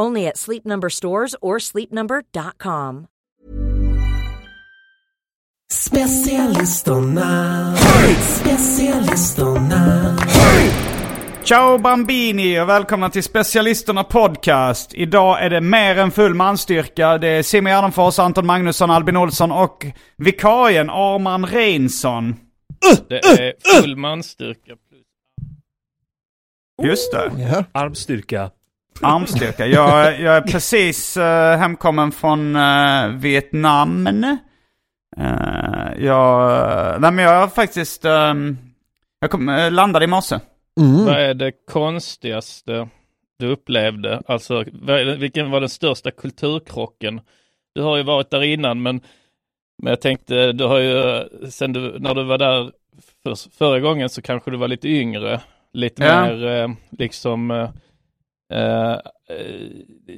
Only at Sleep Number stores or sleepnumber.com. Specialisterna, specialisterna. Ciao Bambini och välkomna till Specialisterna Podcast. Idag är det mer än full manstyrka. Det är Simon Gärdenfors, Anton Magnusson, Albin Olsson och vikarien Arman Reinsson. Det är full manstyrka Just det. Armstyrka. Armstyrka. Jag, jag är precis uh, hemkommen från uh, Vietnam. Uh, jag, nej men jag har faktiskt, um, jag kom, uh, landade i morse. Vad är det konstigaste du upplevde? Alltså, är vilken var den största kulturkrocken? Du har ju varit där innan, men, men jag tänkte, du har ju, sen du, när du var där för, förra gången så kanske du var lite yngre, lite Ja. mer liksom eh,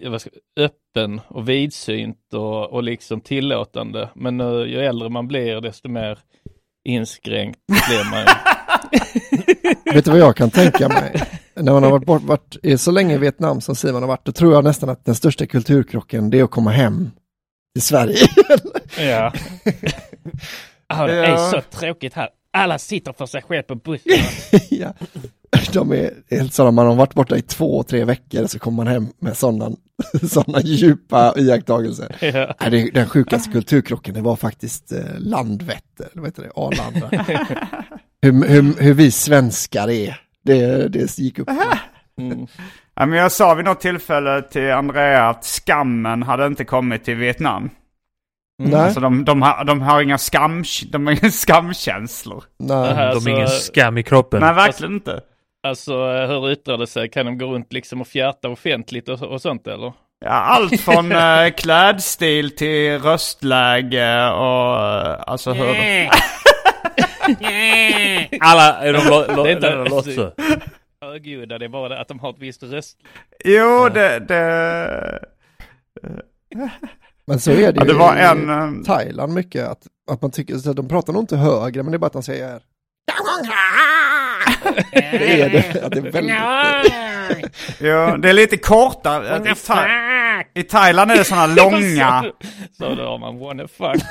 eh, vad ska, öppen och vidsynt och, och liksom tillåtande. Men nu, ju äldre man blir, desto mer inskränkt blir man. Vet du vad jag kan tänka mig? När man har varit, bort, varit i så länge i Vietnam som Simon har varit, då tror jag nästan att den största kulturkrocken det är att komma hem till Sverige. Ja. Ah, det Ja. är så tråkigt här. Alla sitter för sig själv på bussen. ja. De är helt sådana, man har varit borta i två, tre veckor så kommer man hem med sådana, sådana djupa iakttagelser. ja. Nej, det, den sjukaste kulturkrocken det var faktiskt eh, Landvetter, eller vad heter det, Arlanda. hur, hur, hur vi svenskar är, det, det gick upp. Mm. Ja, men jag sa vid något tillfälle till Andrea att skammen hade inte kommit till Vietnam. Nej, Alltså de, de, har, de har inga skam, de har inga skamkänslor. Nej. här, De alltså, har ingen skam i kroppen. Nej, verkligen inte. Alltså eh, hur yttrar det sig? Kan de gå runt liksom och fjärta offentligt och, och sånt eller? Ja, allt från eh, klädstil till röstläge och eh, alltså hur... Alla är de lo, lo, Det är inte- det låter så. Högljudda, det är bara att de har ett visst röst. Jo, det... det... Men så är det Ja, ju det var i en... eh, Thailand mycket, att, att man tycker, så de pratar nog inte högre, men det är bara att de säger det är det, att det är väldigt... Jo, det är lite kortare. I, Tha- I Thailand är det sådana långa... Så då har man wanna fuck.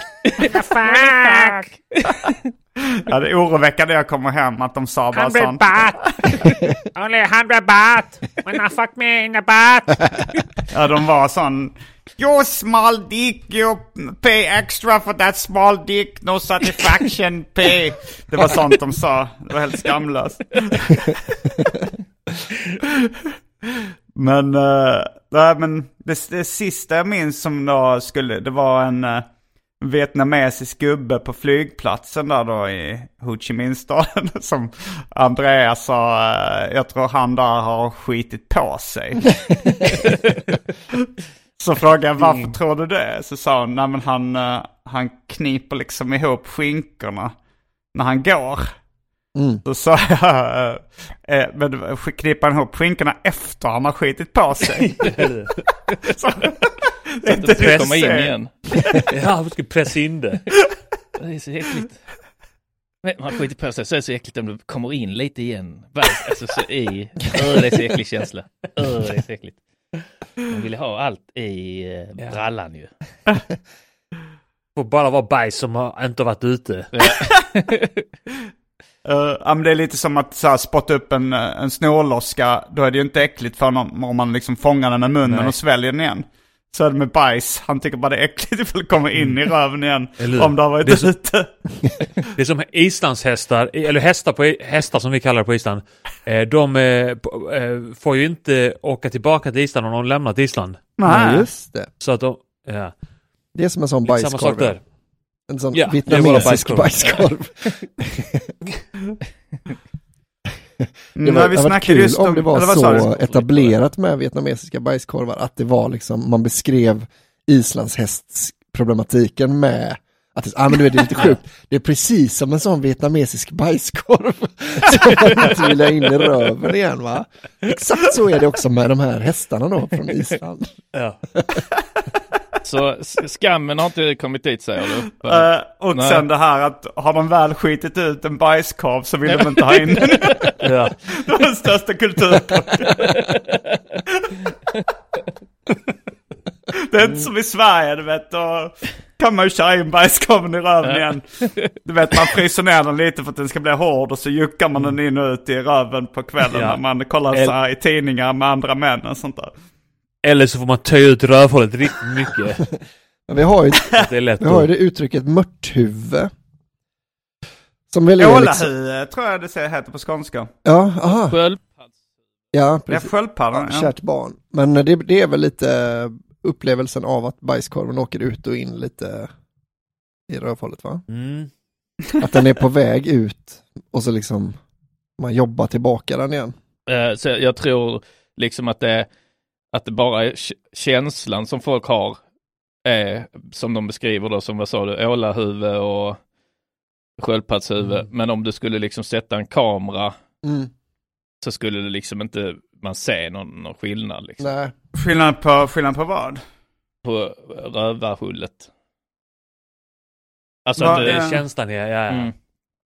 Ja, det är oroväckande jag kommer hem att de sa bara sånt. Only 100 baht. When I fuck me in the butt. Ja, de var sån... You're small dick, you pay extra for that small dick, no satisfaction pay. Det var sånt de sa. Det var helt skamlöst. men, uh, nej, men det, det sista jag minns som då skulle, det var en uh, vietnamesisk gubbe på flygplatsen där då i Ho Chi Minh-staden som Andreas sa, eh, jag tror han där har skitit på sig. Så frågade jag varför tror du det? Så sa hon, nej men han, eh, han kniper liksom ihop skinkorna när han går. Mm. Då sa jag, eh, eh, men kniper han ihop skinkorna efter han har skitit på sig? så, är Att det ska komma du in igen. Ja, vi ska pressa in det. Det är så äckligt. Men man skiter på sig så är det så äckligt om det kommer in lite igen. Alltså så i. Öh, det är så äcklig känsla. Öh, det är så äckligt. Man vill ha allt i eh, brallan ju. Får bara vara bajs som har inte varit ute. Uh, ja, men det är lite som att så här, spotta upp en, eh, en snorloska. Då är det ju inte äckligt för någon, om man liksom fångar den med munnen Nej. och sväljer den igen. Så är det med bajs. Han tycker bara det är äckligt ifall det kommer in i röven igen. Om det har varit Det så- ute. Det är som islandshästar, eller hästar, på, hästar som vi kallar det på Island. Eh, De eh, eh, får ju inte åka tillbaka till Island om de lämnat Island. Nej, Nej. just det. Så att de... Ja, Det är som en sån lite samma sak bajskorv. där. En sån Ja, vietnamesisk bajskorv. bajskorv. Det Mm, var, men vi det var kul just om det var så du? etablerat med vietnamesiska bajskorvar att det var liksom, man beskrev islandshästsproblematiken med att det, ah, men du vet, det är lite sjukt, det är precis som en sån vietnamesisk bajskorv som man inte vill ha in i röven igen va? Exakt så är det också med de här hästarna då från Island. Ja. Så skammen har inte kommit dit säger du? Eh, och Nej. sen det här att har de väl skitit ut en bajskorv så vill de inte ha in den. Ja. Det var den största kulturkrocken. Det är inte som i Sverige, du vet. Då kan man ju köra in bajskorven i röven igen. Du vet, man fryser ner den lite för att den ska bli hård och så juckar man den in och ut i röven på kvällen Ja. när man kollar så här i tidningar med andra män och sånt där. Eller så får man töja ut rövhålet riktigt mycket. Men vi har ju, det är lätt vi har ju det uttrycket mörthuvud. Som väl är liksom, tror jag det säger- heter på skånska. ja, aha, Sköldpadds. ja är precis. Ja, Ja. kärt barn. Men det, det är väl lite upplevelsen av att bajskorven åker ut och in lite i rövhålet va? Mm. Att den är på väg ut och så liksom man jobbar tillbaka den igen. Eh, Så jag tror liksom att det, att det bara är känslan som folk har är som de beskriver då som vad sa du, ålahuvud och sköldpaddshuvud. Mm. Men om du skulle liksom sätta en kamera Mm. så skulle det liksom inte man se någon, någon skillnad liksom, Nej. Skillnad på, skillnad på vad? på rövarhullet. Alltså, Va- att Det Ja. känslan, ja. ja. mm.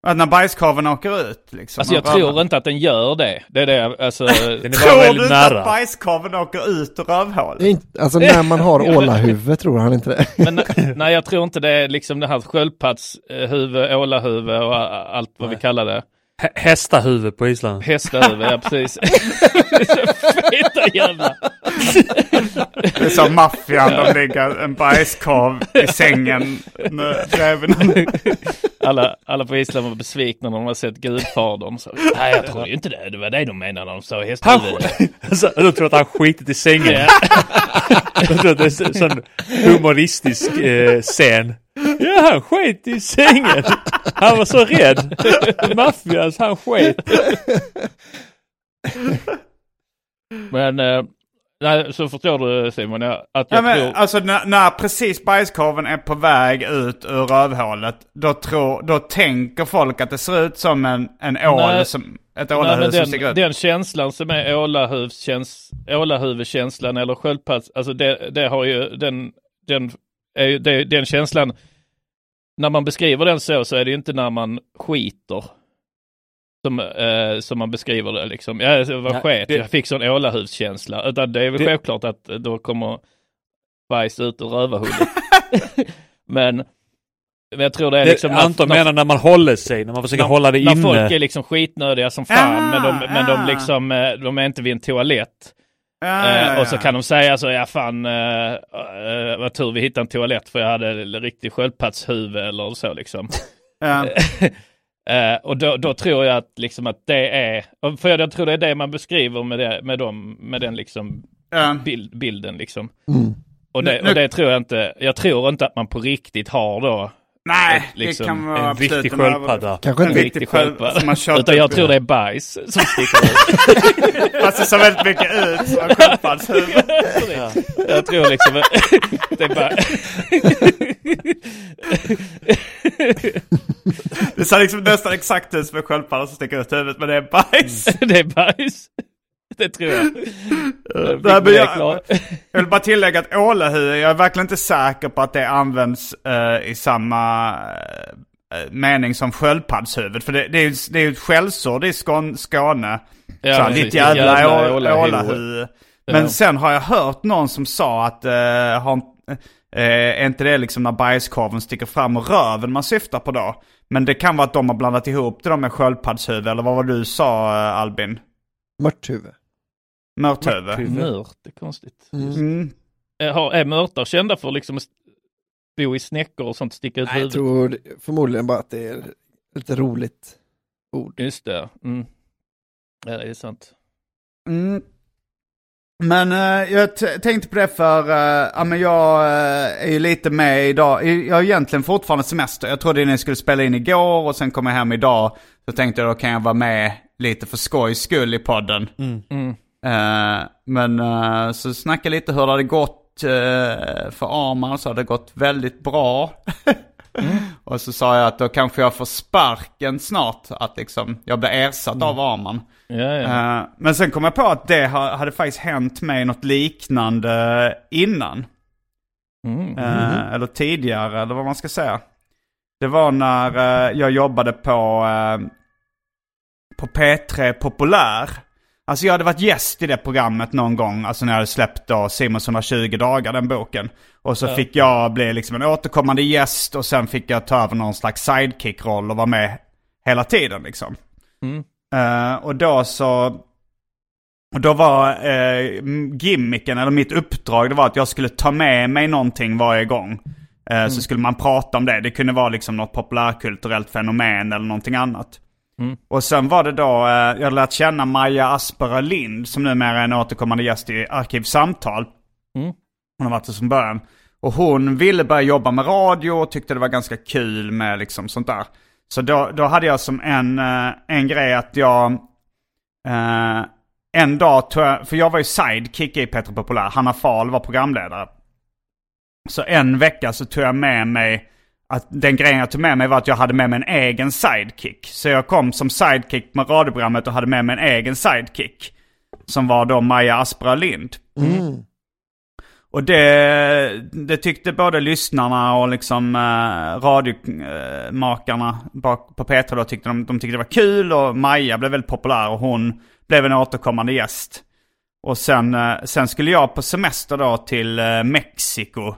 Att när bajskorven åker ut liksom. alltså jag tror inte att den gör det. Det är det, alltså. Den är bara Tror du väldigt att nära. bajskorven åker ut ur rövhålet? alltså när man har ålahuvud tror han inte det. Men nej, jag tror inte det är liksom det här sköldpaddshuvud, ålahuvud och allt vad vi Nej. kallar det. Hä- Hästahuvud på Island. Hästhuvud, ja precis. Feta jävla. Det är som maffian, de ligger en bajskorv i sängen med bredvid. Alla, alla på Island var besvikna när de har sett Gudfadern. Så, nej, jag tror ju inte det. Det var det de menade när de sa hästhuvud. alltså, de tror att han skitit i sängen. Ja. De tror att det är en sån humoristisk eh, scen. Ja, han sket i sängen. Han var så rädd. Maffias, han sket. Men, eh, nej, så förstår du Simon, jag, att Ja, jag men, tror... alltså när, när precis bajskorven är på väg ut ur rövhålet, då, tror, då tänker folk att det ser ut som en, en ål, Nej. som, ett Nej, ålahuvud som sticker den, ut. den känslan som är ålahuvudkäns, ålahuvudkänslan eller sköldpadds, alltså det, det har ju den, den, är ju, det, den känslan, när man beskriver den så, så är det ju inte när man skiter. Som, eh, som man beskriver det liksom. Ja, jag var Nej, sket, det- jag fick sån ålahudskänsla. Utan det är väl Det- självklart att då kommer bajs ut ur rövarhullet. men, men jag tror det är Det, liksom... när- Anton när- menar när man håller sig, när man försöker när, hålla det när inne. folk är liksom skitnödiga som fan, Ah, men, de, men de ah. liksom, eh, de är inte vid en toalett. Ja, ja, Eh, ja. och så kan de säga så, ja fan, eh, eh, vad tur vi hittade en toalett för jag hade en riktig sköldpaddshuvud eller så liksom. Ja. Eh, och då, då tror jag att, liksom att det är, för jag, jag tror det är det man beskriver med, det, med, dem, med den liksom Ja. bild, bilden liksom. Mm. Och det, och det tror jag inte, jag tror inte att man på riktigt har då Nej, liksom det kan vara En absolut riktig sköldpadda. Kanske En riktig riktig sköld sköldpadda. som har kört Utan jag tror det är bajs som sticker ut. Fast det ser väldigt mycket ut som en sköldpaddshuvud. Jag tror liksom det är bara... Det ser liksom nästan exakt ut som en sköldpadda som sticker ut huvudet, men det är bajs. det är bajs. Det tror jag. Nej, men jag, jag vill bara tillägga att ålahuvud, jag är verkligen inte säker på att det används eh, i samma eh, mening som sköldpaddshuvud. För det, det är ju det är ju ett skällsord i Skån, Skåne. Ja, så, ditt jävla, Jävla å- ålahuvud. ålahuvud. Men Ja. sen har jag hört någon som sa att, eh, har, är inte det liksom när bajskorven sticker fram ur röven man syftar på då? Men det kan vara att de har blandat ihop det med sköldpaddshuvud, eller vad var det du sa Albin? Mörthuvud. Mörthuvud? Mörthuvud. Mört, det är konstigt. Mm. Mm. Är, har- är mörtar kända för liksom att bo i snäckor och sånt, sticka ut Nej, jag tror förmodligen bara att det är lite roligt ord. Just det. Mm. Ja, det är sant. Mm. Men eh, jag tänkte på det för, uh, ja men jag eh, är ju lite med idag. Jag har egentligen fortfarande semester. Jag trodde ni skulle spela in igår och sen kom jag hem idag. Så tänkte jag då kan jag vara med lite för skojs skull i podden. Mm. Eh, men eh, så snacka lite hur det hade gått eh, för Arman. Så hade det gått väldigt bra. och så sa jag att då kanske jag får sparken snart. Att liksom jag blir ersatt av Arman. Ja, ja. Eh, men sen kom jag på att det ha- hade faktiskt hänt mig något liknande innan. Mm. Eh, eller tidigare, eller vad man ska säga. Det var när eh, jag jobbade på, eh, på P3 Populär. Alltså jag hade varit gäst i det programmet någon gång, alltså när jag hade släppt då Simons 120 dagar, den boken. Och så fick jag bli liksom en återkommande gäst och sen fick jag ta över någon slags sidekick-roll och vara med hela tiden liksom. Mm. Eh, och då så... Och då var eh, gimmicken, eller mitt uppdrag, det var att jag skulle ta med mig någonting varje gång. Eh, Så skulle man prata om det. Det kunde vara liksom något populärkulturellt fenomen eller någonting annat. Mm. Och sen var det då, eh, jag lärt känna Maja Aspera Lind som numera är en återkommande gäst i Arkivsamtal. Mm. Hon har varit det som början. Och hon ville börja jobba med radio och tyckte det var ganska kul med liksom sånt där. Så då, då hade jag som en, eh, en grej att jag eh, en dag tog jag, för jag var ju sidekick i Petra Populär, Hanna Fahl var programledare. Så en vecka så tog jag med mig, att den grejen jag tog med mig var att jag hade med mig en egen sidekick. Så jag kom som sidekick med radioprogrammet och hade med mig en egen sidekick. Som var då Maja Aspera Lind. Mm. Och det, det tyckte både lyssnarna och liksom eh, radiomakarna bak på Petra då tyckte de, de tyckte det var kul och Maja blev väldigt populär och hon blev en återkommande gäst. Och sen, eh, sen skulle jag på semester då till eh, Mexiko.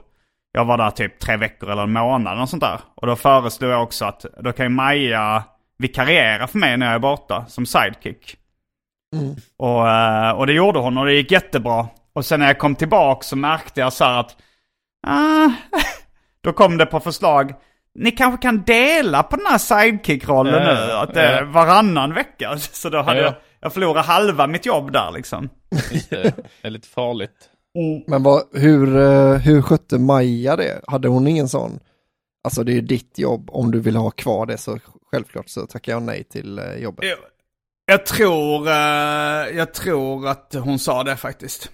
Jag var där typ tre veckor eller en månad och sånt där. Och då föreslog jag också att då kan ju Maja vikariera för mig när jag är borta som sidekick. Och, eh, och det gjorde hon och det gick jättebra. Och sen när jag kom tillbaka så märkte jag så här att... Ah, då kom det på förslag. Ni kanske kan dela på den här sidekick-rollen Ja, nu. Att det är ja. varannan vecka. Så då hade Ja. jag, jag förlorade halva mitt jobb där liksom. Just det. det är lite farligt. Men vad, hur, eh, hur skötte Maja det? Hade hon ingen sån? Alltså det är ju ditt jobb, om du vill ha kvar det så självklart så tackar jag nej till eh, jobbet. Jag, jag tror, eh, jag tror att hon sa det faktiskt.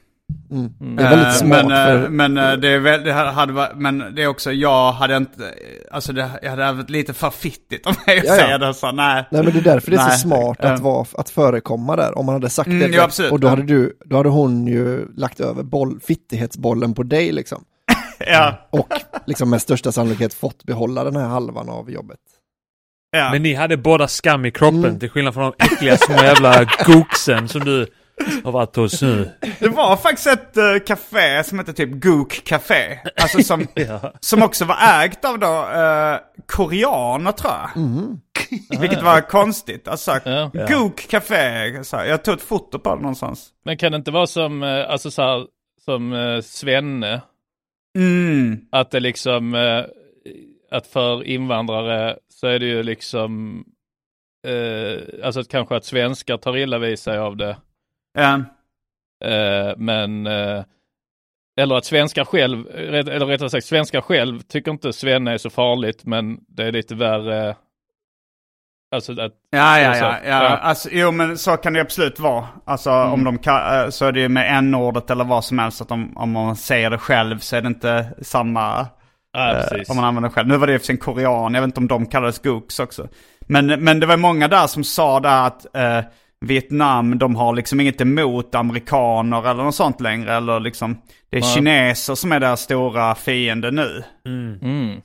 Mm. Det är väldigt Eh, smart. Men, eh, för, men, eh, det är väl, det hade varit, men det är också, jag hade inte, alltså det, jag hade varit lite för fittigt mig att Ja, ja. säga det så. Nej. nej men det är därför det är Nej, så smart att, vara, att förekomma där. Om man hade sagt Mm, det ja, absolut, och då ja. hade, du, då hade hon ju lagt över boll, fittighetsbollen på dig liksom. Ja, Och liksom med största sannolikhet fått behålla den här halvan av jobbet. ja. Men ni hade båda skam i kroppen Mm. till skillnad från de äckliga små jävla goksen som du har varit hos nu. Det var faktiskt ett uh, café som hette typ Gook Café. Alltså som, Ja. som också var ägt av då uh, koreaner tror jag. Mm. Vilket var konstigt. Alltså Ja. Gook Café. Så här, jag tog ett foto på det någonstans. Men kan det inte vara som, eh, alltså så här, som eh, Svenne? Mm. Att det liksom, eh, att för invandrare så är det ju liksom, eh, alltså att kanske att svenskar tar illa vid sig av det. Ja. Eh, men, eh, eller att svenskar själv, eller rättare sagt svenskar själv tycker inte Svenne är så farligt men det är lite värre. Alltså att, Ja, ja, ja. ja. Alltså, jo, men så kan det absolut vara. Alltså Mm. om de kan, eh, så är det ju med n-ordet eller vad som helst. Att om, om man säger det själv så är det inte samma ja Eh, om man använder det själv. Nu var det och för sig en korean, jag vet inte om de kallades gooks också. Men, men det var många där som sa där att eh, Vietnam, de har liksom inget emot amerikaner eller något sånt längre. Eller liksom, det är Nej. kineser som är deras stora fiende nu. Mm.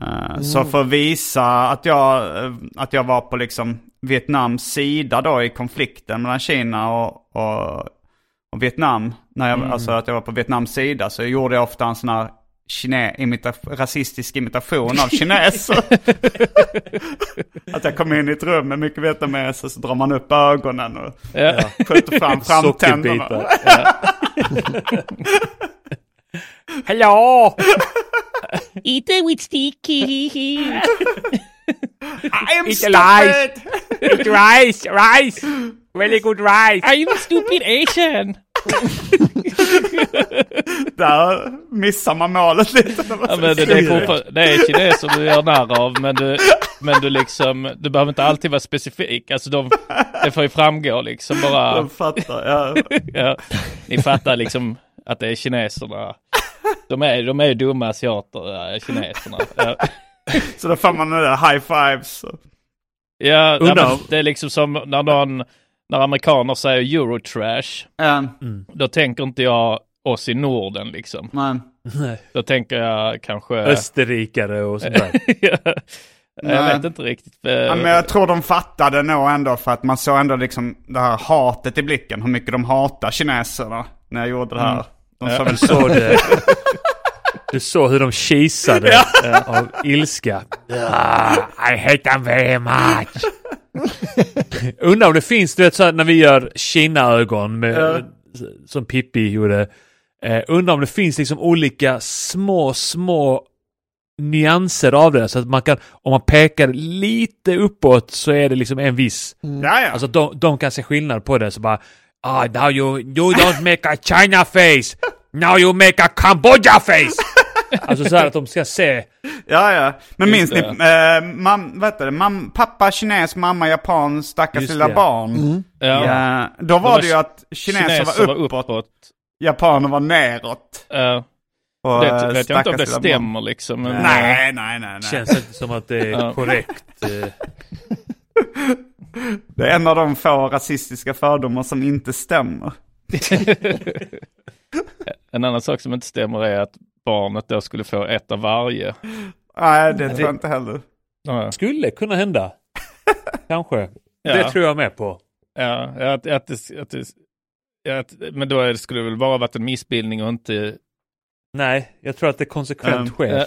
Eh, Så för att visa att jag, eh, att jag var på liksom Vietnams sida då i konflikten mellan Kina och, och, och Vietnam. När jag, Alltså att jag var på Vietnams sida så gjorde jag ofta en sån här kine, imita, rasistisk imitation av kineser. att jag kom in i ett rum med mycket vietnameser så drar man upp ögonen och Ja. skjuter fram framtänderna. Hello! Eat it with sticky. I'm Eat rice. Eat rice, rice. Very good rice. I'm a stupid Asian. Där missar man målet lite. Ja, men det, det, är det är kineser du gör narr av men du, men du liksom, du behöver inte alltid vara specifik. Alltså de, det får ju framgå liksom bara. Jag fattar, ja. Ja, ni fattar liksom att det är kineserna. De är, de är dumma asiater, kineserna. Ja, Så då får man high fives. ja om- det är liksom som när någon, när amerikaner säger eurotrash. Ja, Då tänker inte jag oss i Norden liksom. Nej. Då tänker jag kanske... Österrikare och sånt där. jag Nej. vet inte riktigt. Eh, ja, men jag tror de fattade nog ändå för att man såg ändå liksom det här hatet i blicken. Hur mycket de hatar kineserna när jag gjorde det här. De sa väl så. Så det. Du såg hur de kisade eh, av ilska. I hate them very much. Undrar om det finns, du vet så här, när vi gör Kina-ögon med, som Pippi gjorde. Eh, undrar om det finns liksom olika små, små nyanser av det. Så att man kan, om man pekar lite uppåt så är det liksom en viss. Ja, ja. Alltså de, de kan se skillnad på det. Så bara, ah, now you, you don't make a China face. Now you make a Cambodia face. Alltså så här att de ska se. Ja, ja. Men minns ni, eh, mam, vad heter det? Mam, pappa kines, mamma japan, stackars Just lilla det. barn. ja. Ja, då var var det ju att kineser, var uppåt, japaner var neråt. Ja. Och, det vet jag inte om det barn. stämmer liksom. Men, Nej, nej, nej, nej. Känns inte som att det är korrekt. eh. Det är en av de få rasistiska fördomar som inte stämmer. En annan sak som inte stämmer är att barnet då skulle få ett av varje. Nej, det tror jag inte heller. Skulle kunna hända. Kanske. Ja. Det tror jag med på. ja att, att, att, att, men då skulle det väl bara varit en missbildning och inte... Nej, jag tror att det konsekvent Mm. sker.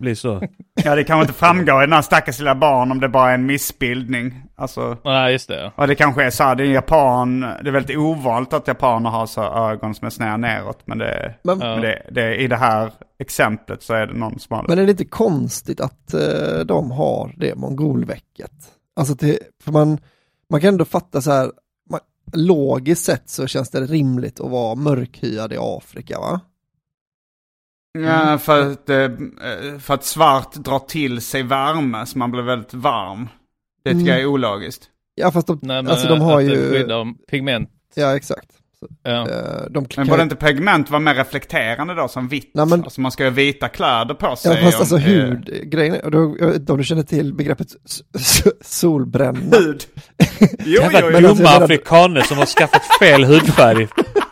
Blir så. Ja, det kanske inte framgår i den här stackars lilla barn om det bara är en missbildning. Alltså, Nej, just det. och det kanske är så här, det är en japan, det är väldigt ovanligt att japaner har så här ögon som är sneda neråt. Men, det, Men, men det, det, i det här exemplet så är det någon som har det. men är det inte konstigt att eh, de har det mongolväcket? Alltså det, för man, man kan ändå fatta så här, man, logiskt sett så känns det rimligt att vara mörkhyad i Afrika va? Ja, för att, eh, för att svart drar till sig värme så man blir väldigt varm. Det tycker Mm. jag är ologiskt. Ja fast de, Nej, men alltså de har ju, skyddar pigment. ja exakt. Så, Ja. eh, de Men borde inte pigment vara mer reflekterande då som vitt? Nej, men- Alltså man ska ju ha vita kläder på Ja sig. fast om- alltså eh, hudgrejen, är- jag vet inte om du känner till begreppet solbränna? Hud? Jo, jo, jo. men alltså, dumma jag menar- afrikaner som har skaffat fel hudfärg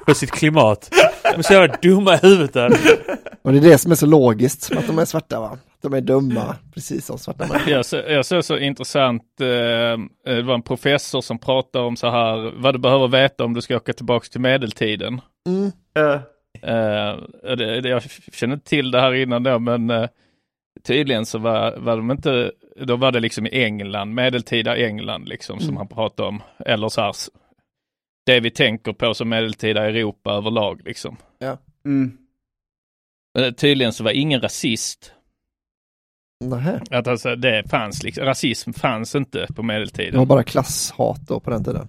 för sitt klimat. De är så jävla dumma i huvudet där. Och det är det som är så logiskt, att de är svarta va? De är dumma, precis som svarta människor. Jag, så, jag såg så intressant, eh, det var en professor som pratade om så här, vad du behöver veta om du ska åka tillbaka till medeltiden. Mm. Eh, Eh, det, det, jag känner inte till det här innan då, men eh, tydligen så var, var de inte, då var det liksom i England, medeltida England liksom som Mm. han pratade om. Eller så här, det vi tänker på som medeltida Europa överlag liksom. mm. Eh, tydligen så var ingen rasist. Nähä. Att alltså det fanns liksom, rasism fanns inte på Det medeltiden. var bara klasshat då på den tiden.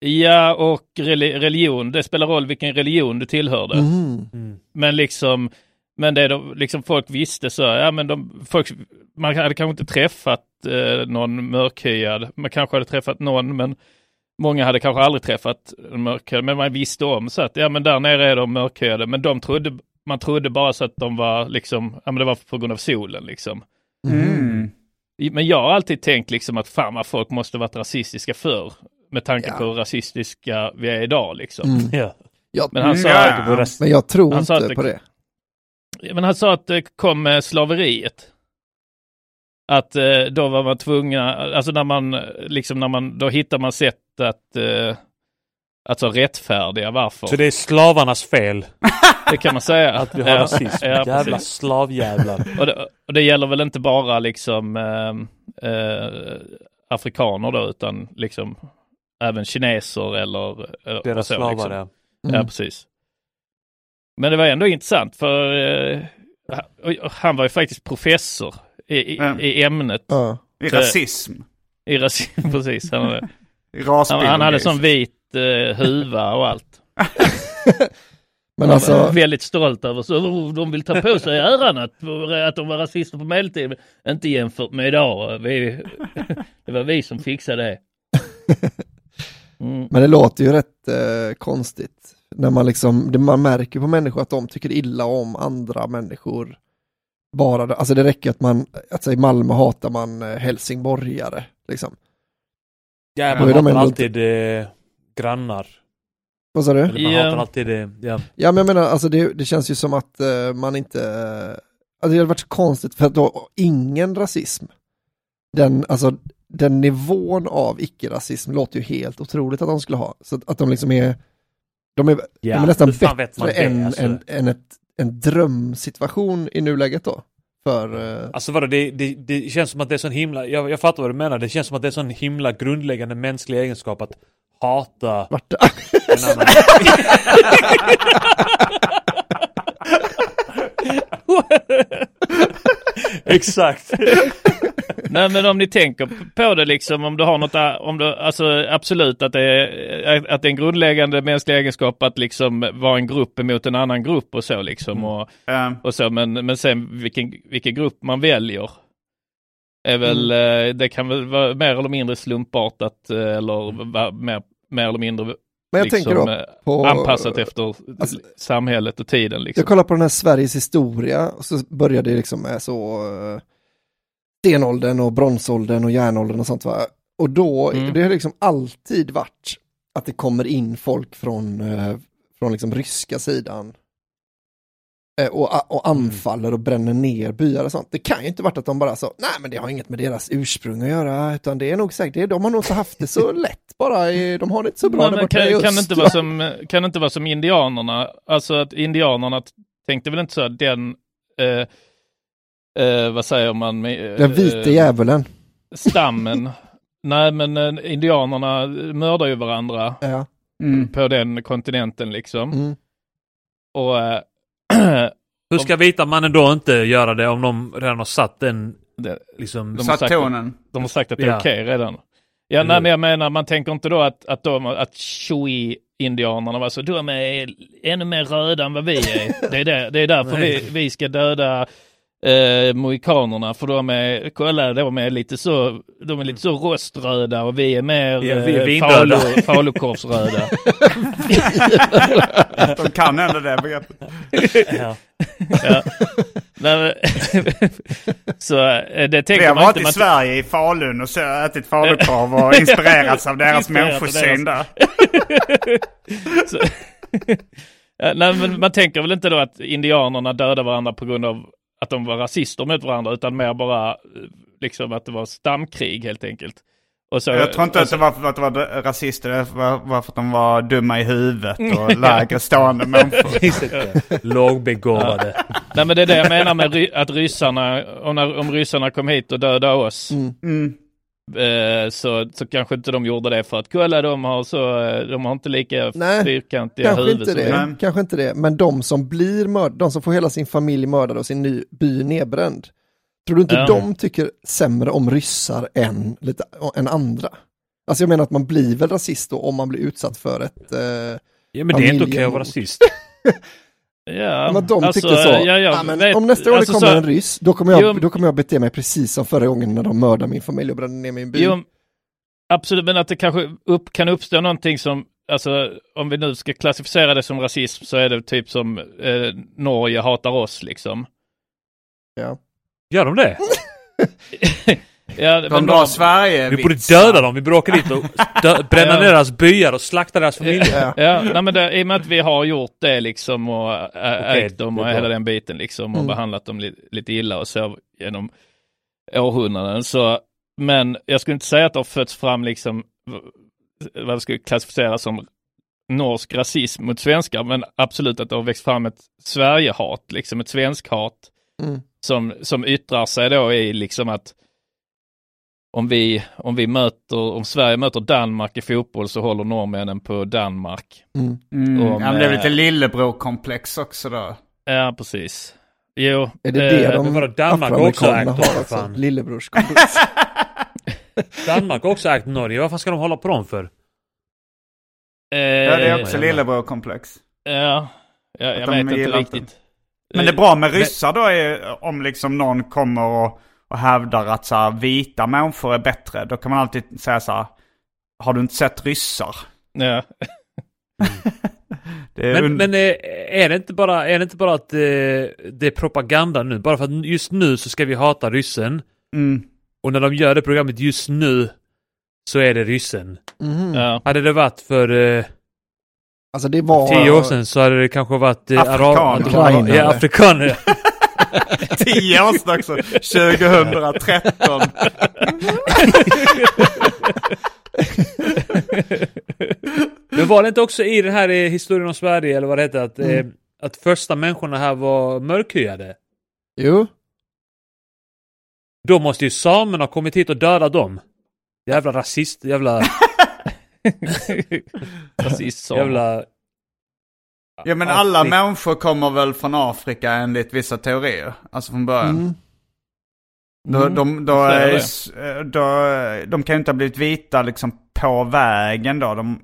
Ja, och reli- religion, det spelar roll vilken religion du tillhörde. Mm. Men liksom, men det de, liksom folk visste så, ja men de, folk, man hade kanske inte träffat eh, någon mörkhyad, man kanske hade träffat någon, men många hade kanske aldrig träffat en mörkhyad, men man visste om så att, ja men där nere är de mörkhyade, men de trodde, man trodde bara så att de var liksom, ja men det var på grund av solen liksom. Mm. Men jag har alltid tänkt liksom att fan vad folk måste varit rasistiska förr. Med tanke Ja. på hur rasistiska vi är idag liksom. Mm. Ja. Men han sa, ja, att, men jag tror Han sa inte att det- på det. men han sa att det kom med slaveriet. Att eh, då var man tvungna, alltså när man, eh, liksom när man, då hittar man sätt att, eh, alltså rättfärdiga varför. Så det är slavarnas fel Det kan man säga. att vi har Ja, rasism. ja, Jävla precis. slavjävlar. Och det, och det gäller väl inte bara liksom eh, eh, afrikaner då, utan liksom även kineser eller, eller Deras så, slavar liksom. ja. Ja, Mm. precis. Men det var ändå intressant för eh, han var ju faktiskt professor i, i, Mm. i ämnet. Ja. I rasism. I rasism, precis. Han, hade- han, han hade sån vit eh, huva och allt. Men Han alltså, var väldigt stolt över så de vill ta på sig äran att, att de var rasister på medeltiden. Inte jämfört med idag. Vi, det var vi som fixade det. Mm. men det låter ju rätt eh, konstigt. När man liksom, det, man märker på människor att de tycker illa om andra människor. Bara, det- alltså det räcker att man, alltså i Malmö hatar man eh, helsingborgare. Liksom. Ja, man hatar ändå alltid eh, grannar. Vad sa du? Eller man Ja. hatar alltid det. Ja. Ja men jag menar, alltså det, det känns ju som att eh, man inte, eh, alltså det hade varit så konstigt för att då ingen rasism, den, alltså den nivån av icke-rasism låter ju helt otroligt att de skulle ha. Så att, att de liksom är, de är, de är nästan bättre det, än, alltså? än, än ett, en drömsituation i nuläget då. För, eh, Alltså vadå, det, det, det känns som att det är sån himla, jag, jag fattar vad du menar, det känns som att det är sån himla grundläggande mänsklig egenskap att hata vart, en annan. Exakt. Nej men om ni tänker på det liksom om du har något, om du, alltså absolut att det, är, att det är en grundläggande mänsklig egenskap att liksom vara en grupp emot en annan grupp och så liksom. Och, Eh, och så, men, men sen vilken, vilken grupp man väljer. Är väl, eh, det kan väl vara mer eller mindre slumpartat eh, eller vara mer, mer eller mindre men jag liksom, tänker då eh, på, anpassat efter alltså- samhället och tiden liksom. Jag kollar på den här Sveriges historia och så började det liksom med så uh, stenåldern och bronsåldern och järnåldern och sånt va. Och då, Mm. det har liksom alltid varit att det kommer in folk från, eh, från liksom ryska sidan eh, och, och anfaller och bränner ner byar och sånt. Det kan ju inte varit att de bara sa, nej men det har inget med deras ursprung att göra, utan det är nog säkert, det- de har nog så haft det så lätt bara, i- de har det inte så bra Nej, där men borta i kan, kan, öst, det inte va? vara som, kan det inte vara som indianerna? Alltså att indianerna tänkte väl inte så att den, eh, eh, vad säger man? Med, Den vite eh, djävulen. Stammen. Nej men eh, indianerna mördar ju varandra Ja. mm. på den kontinenten liksom. Mm. Och eh, Hur ska vita mannen då inte göra det om de redan har satt den, det, liksom... De har Satt sagt- tonen. de har sagt att det är Ja. okej redan. Ja, Eller nej, men jag menar, man tänker inte då att, att, de, att Chui-indianerna var så, de är ännu mer röda än vad vi är. Det är, där, det är därför vi, vi ska döda eh, mohikanerna, för de är, kolla, de är lite så, de är lite så roströda och vi är mer Ja, vi är eh, falu, falukorvsröda. De kan ändå det begreppet. Ja. ja. Nej, men, så eh, det Vi tänker har man varit i Man, Sverige i Falun och så ätit falukorv och inspirerats av deras människosyn där. Så, nej, men man tänker väl inte då att indianerna dödade varandra på grund av att de var rasister mot varandra utan mer bara eh, liksom att det var stamkrig helt enkelt. Och så, Jag tror inte och att så- det var för att de var rasister, det var var för att de var dumma i huvudet och lägre stående människor. Lågbegåvade. Nej men det är det jag menar med ry- att ryssarna, om, när, om ryssarna kom hit och dödade oss Mm. Mm. Eh, så, så kanske inte de gjorde det för att kolla de har så, eh, de har inte lika Nej, fyrkantiga Kanske huvud inte som det, vi. Nej. kanske inte det. Men de som blir mördade, de som får hela sin familj mördad och sin ny by nedbränd. Tror du inte Ja. de tycker sämre om ryssar än, lite, än andra? Alltså jag menar att man blir väl rasist då om man blir utsatt för ett... Eh, Ja men det är inte okej att vara rasist. Ja, men de alltså, tyckte så. Ja, "Ah, men vet- om nästa år alltså, det kommer så- en ryss, då kommer, jag, Jo, då kommer jag bete mig precis som förra gången när de mördade min familj och brände ner min by. Jo, absolut, men att det kanske upp, kan uppstå någonting som, alltså om vi nu ska klassificera det som rasism så är det typ som eh, Norge hatar oss liksom. Ja. Gör de det? Ja, De men drar de- Sverige Vi borde döda dem, vi borde åka dit och dö- bränna Ja. ner deras byar och slakta deras familjer. Ja. Ja, nej, men det, i och med att vi har gjort det liksom och ä, Okej, ägt dem och hela den biten liksom och Mm. behandlat dem li, lite illa och så genom århundraden. Så, men jag skulle inte säga att det har fötts fram liksom vad det skulle klassificeras som norsk rasism mot svenskar, men absolut att det har växt fram ett Sverigehat, liksom ett svenskhat Mm. som, som yttrar sig då i liksom att om vi, om vi möter, om Sverige möter Danmark i fotboll så håller norrmännen på Danmark. Mm. Mm. Om, ja, men det är eh, lite lillebror-komplex också då. Ja, precis. Jo, Är det det eh, de vadå, Danmark också ägt har också? fan. Lillebrorskomplex. Danmark har också ägt Norge. Vad fan ska de hålla på dem för? eh, Ja, det är också Eh, lillebror-komplex. Ja, ja jag de vet inte riktigt. Men det är Eh, bra med ryssar då är om liksom någon kommer och, och hävdar att så här, vita människor är bättre. Då kan man alltid säga så här, har du inte sett ryssar? Ja. Det är Men, un- men eh, är, det inte bara, är det inte bara att eh, det är propaganda nu? Bara för att just nu så ska vi hata ryssen. mm. Och när de gör det programmet just nu så är det ryssen. Mhm. ja. Hade det varit för eh, Alltså det var... tio år sedan så hade det kanske varit eh, Afrikaner. Ja, afrikaner. Tio år sedan också, 2013. Men var det inte också i den här eh, historien om Sverige eller vad det heter att, eh, att första människorna här var mörkhyade? Jo, Då måste ju samerna ha kommit hit och dödat dem. Jävla rasist, jävla, så. jävla... Ja men alla människor kommer väl från Afrika enligt vissa teorier. Alltså från början. mm. Då, de, då, är då, de kan ju inte ha blivit vita liksom på vägen då. De,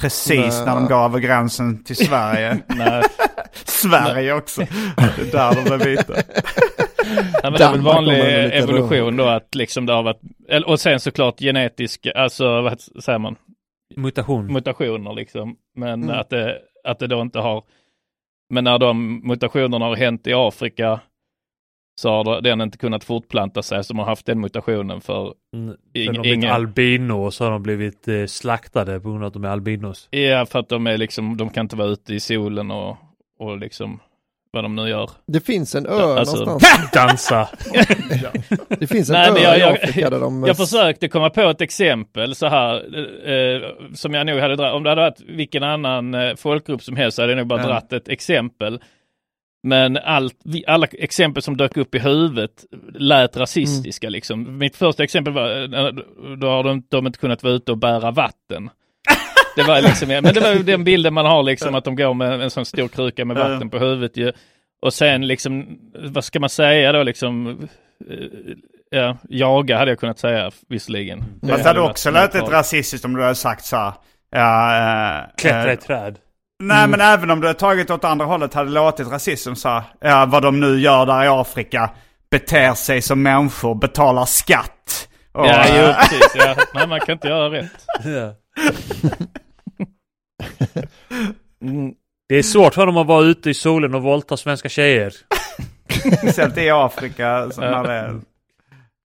precis Nej. när de går över gränsen till Sverige. Sverige också. Det är där de är vita. Ja, men det är väl vanlig evolution då att liksom det har varit, eller- och sen såklart genetisk, alltså vad säger man, Mutation. mutationer liksom. Men Mm. att, det, att det då inte har, men när de mutationerna har hänt i Afrika så har den inte kunnat fortplanta sig som har haft den mutationen för, Mm, Ing- Sen de ingen- albino så har de blivit eh, slaktade på grund av att de är albinos. ja för att de är liksom, de kan inte vara ute i solen och, och liksom vad de nu gör. Det finns en ö Alltså- någonstans. Dansa! Det finns en Nej, ö men jag- i Afrika där de... Jag försökte komma på ett exempel så här, eh, som jag nog hade dragit, om det hade varit vilken annan eh, folkgrupp som helst så hade jag nog bara Ja. dratt ett exempel. Men allt, alla exempel som dök upp i huvudet lät rasistiska liksom. Mitt första exempel var, eh, då har de, de inte kunnat vara ute och bära vatten. Det var liksom, men det var ju den bilden man har liksom att de går med en sån stor kruka med vatten på huvudet ju. Och sen liksom, vad ska man säga då liksom, eh, ja, jaga hade jag kunnat säga visserligen. Fast det hade hade också låtit rasistiskt om du hade sagt så här. Ja, eh, Klättra i eh, träd. Nej men även om du hade tagit åt andra hållet hade det låtit rasism så här, ja vad de nu gör där i Afrika. Beter sig som människor, betalar skatt. Och, Ja, jo, precis. Ja. Nej, man kan inte göra rätt. Ja. Mm. Det är svårt för dem att vara ute i solen och våldta svenska tjejer. Speciellt i Afrika så Ja. när det är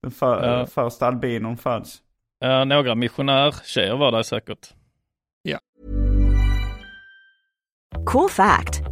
den för, Ja. första albinon föds. Ja, några missionärtjejer var där säkert. Cool fact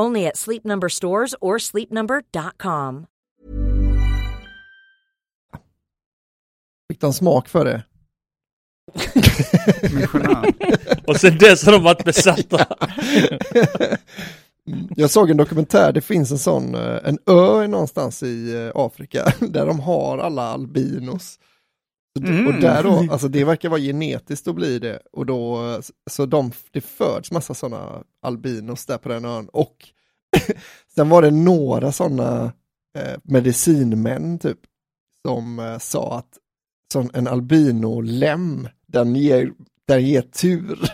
Only at Sleep Number stores or sleepnumber.com. Fick de smak för det? Och sen dess har de varit besatta. Jag såg en dokumentär, det finns en sån, eh, en ö någonstans i eh, Afrika där de har alla albinos. Mm. Och där då, alltså det verkar vara genetiskt att bli det. Och då, så de, det föds massa sådana albinos där på den ön. Och sen var det några sådana eh, medicinmän typ, som eh, sa att sån, en albino-lem, den ger den ger tur.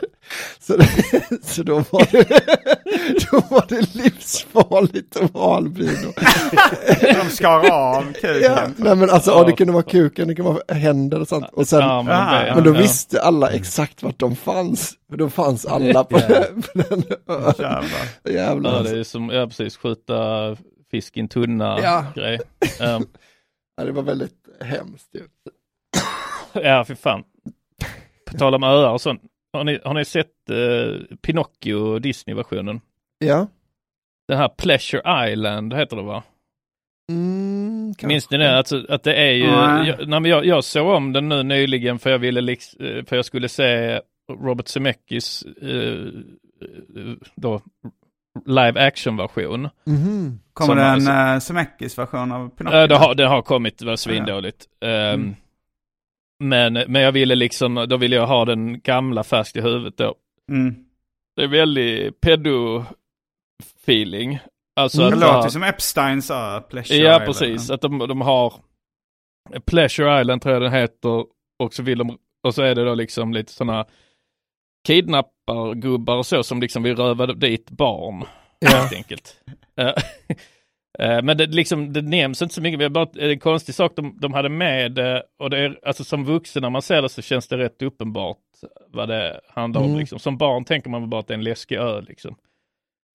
Så, så då, var det, då var det livsfarligt att vara albino. De skar av kuken. Ja, nej men alltså, ja, det kunde vara kuken, det kunde vara händer och sånt. Och sen, Ja, men, men då ja. visste alla exakt vart de fanns. För då fanns alla på, på den ön. Jävlar. Jävlar. Ja, det är som, ja precis, skjuta fisk i en tunna Ja. grej. Ja. Ja, det var väldigt hemskt ju. Ja, för fan. På tal om öar och sånt. Har ni, har ni sett eh, Pinocchio, Disney-versionen? Ja. Den här Pleasure Island heter det va? Mm. Minns ni det? Alltså, att det är ju, Nej. jag, nej, men jag, jag såg om den nu nyligen för jag ville liks, eh, för jag skulle se Robert Zemeckis eh, då live action version. Mhm. Kommer det en som- uh, Zemeckis-version av Pinocchio? Ja, det har, det har kommit, det var svindåligt. Ehm, Mm. Men, men jag ville liksom, då ville jag ha den gamla färskt i huvudet då. Mm. Det är väldigt pedo-feeling. Alltså Mm. Det låter som Epstein sa, Pleasure Ja, Island. precis. Att de, de har Pleasure Island tror jag den heter och så vill de, och så är det då liksom lite sådana kidnappargubbar och så som liksom vill röva dit barn. Ja. Helt enkelt. Eh, eh, Men det, liksom, det nämns inte så mycket, bara, det är en konstig sak de, de hade med eh, och det är, alltså som vuxen när man ser det så känns det rätt uppenbart vad det handlar om. Mm. Liksom. Som barn tänker man väl bara att det är en läskig ö liksom.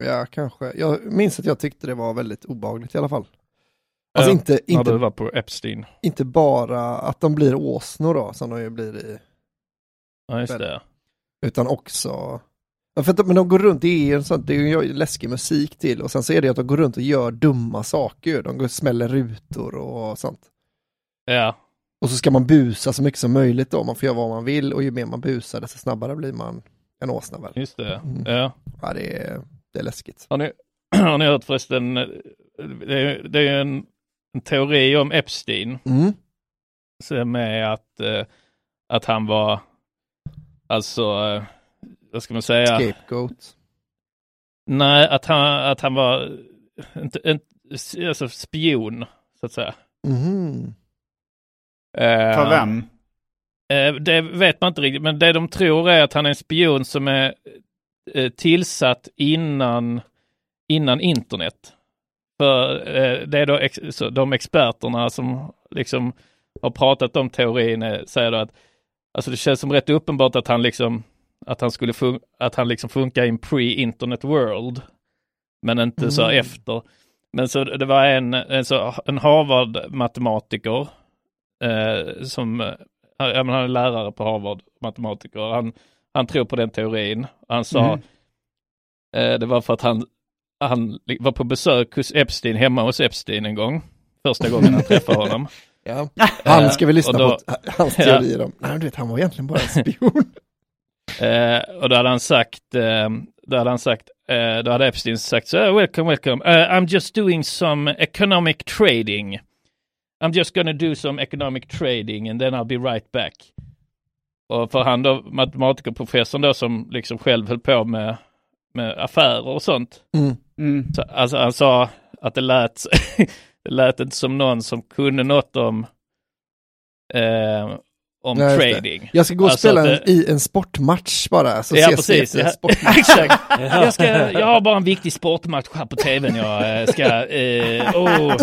Ja, kanske. Jag minns att jag tyckte det var väldigt obehagligt i alla fall. Alltså Ja, inte, inte, var på Epstein. inte bara att de blir åsnor då, som de ju blir i, Ja, just det. utan också Ja, för att, men de går runt, det är ju en sån, det är ju läskig musik till och sen så är det att de går runt och gör dumma saker. De går och smäller rutor och sånt. Ja, Och så ska man busa så mycket som möjligt då, man får göra vad man vill och ju mer man busar desto snabbare blir man en åsna väl. just det. Mm. Ja. Ja, det är, det är läskigt. Har ni, har ni hört förresten, eh, det är, det är en, en teori om Epstein Mm. som är att, eh, att han var, alltså, eh, vad ska man säga? Scapegoat. Nej, att han, att han var inte, en, alltså spion, så att säga. Eh, För vem? Eh, Det vet man inte riktigt, men det de tror är att han är en spion som är eh, tillsatt innan, innan internet. För eh, det är då ex så de experterna som liksom har pratat om teorin eh, säger då att alltså det känns som rätt uppenbart att han liksom att han skulle fun- att han liksom funkar i en pre-internet world. Men inte så Mm. efter. Men så det var en, en, så, en Harvard-matematiker eh, som eh, han, ja, men han är lärare på Harvard, matematiker. Han, han tror på den teorin. Han sa, Mm. eh, det var för att han, han var på besök hos Epstein, hemma hos Epstein en gång. Första gången han träffade honom. Ja. Han ska vi lyssna då- på hans teorier om. Nej, du vet, han var egentligen bara en spion. Eh, och då hade han sagt, eh, då hade han sagt, eh, då hade Epstein sagt så, "Oh, welcome, welcome, uh, I'm just doing some economic trading. I'm just gonna do some economic trading and then I'll be right back. Och för han då, matematikerprofessorn då som liksom själv höll på med, med affärer och sånt. Mm. Mm. Så, alltså han sa att det lät, det lät inte som någon som kunde något om, eh, om Ja, trading. Jag ska gå och Alltså spela det- i en sportmatch bara, så Ja, ses vi precis. efter en Ja. sportmatch. Exakt. Jag, ska, jag har bara en viktig sportmatch här på tvn. Jag eh, ska... Eh, oh.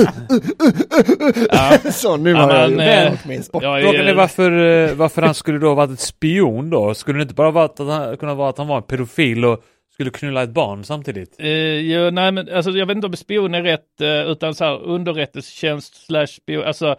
ja, Så nu Ja, har jag ju men, eh, med i en sport. jag Frågan är varför, eh, varför han skulle då ha varit ett spion då? Skulle det inte bara varit att han, kunna vara att han var en pedofil och skulle knulla ett barn samtidigt? eh, jo, nej, men alltså, jag vet inte om spion är rätt, eh, utan så här underrättelsetjänst slash spion. Alltså,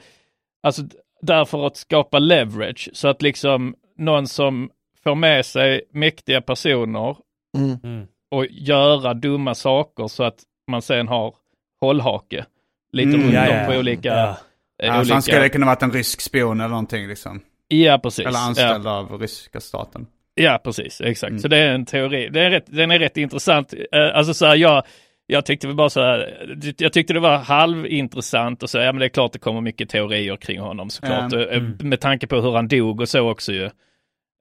alltså därför att skapa leverage. Så att liksom någon som får med sig mäktiga personer Mm. Mm. och göra dumma saker så att man sen har hållhake. Lite Mm, runt ja, om ja. på olika... Ja. eh, Alltså olika... han skulle kunna varit en rysk spion eller någonting liksom. Ja, precis. Eller ja. anställd av ryska staten. Ja, precis. Exakt. Mm. Så det är en teori. Det är rätt, den är rätt intressant. Eh, Alltså så här, jag, jag tyckte väl bara så här, jag tyckte det var halvintressant och så, ja men det är klart det kommer mycket teorier kring honom såklart. Ja. Eh, Mm. Med tanke på hur han dog och så också ju.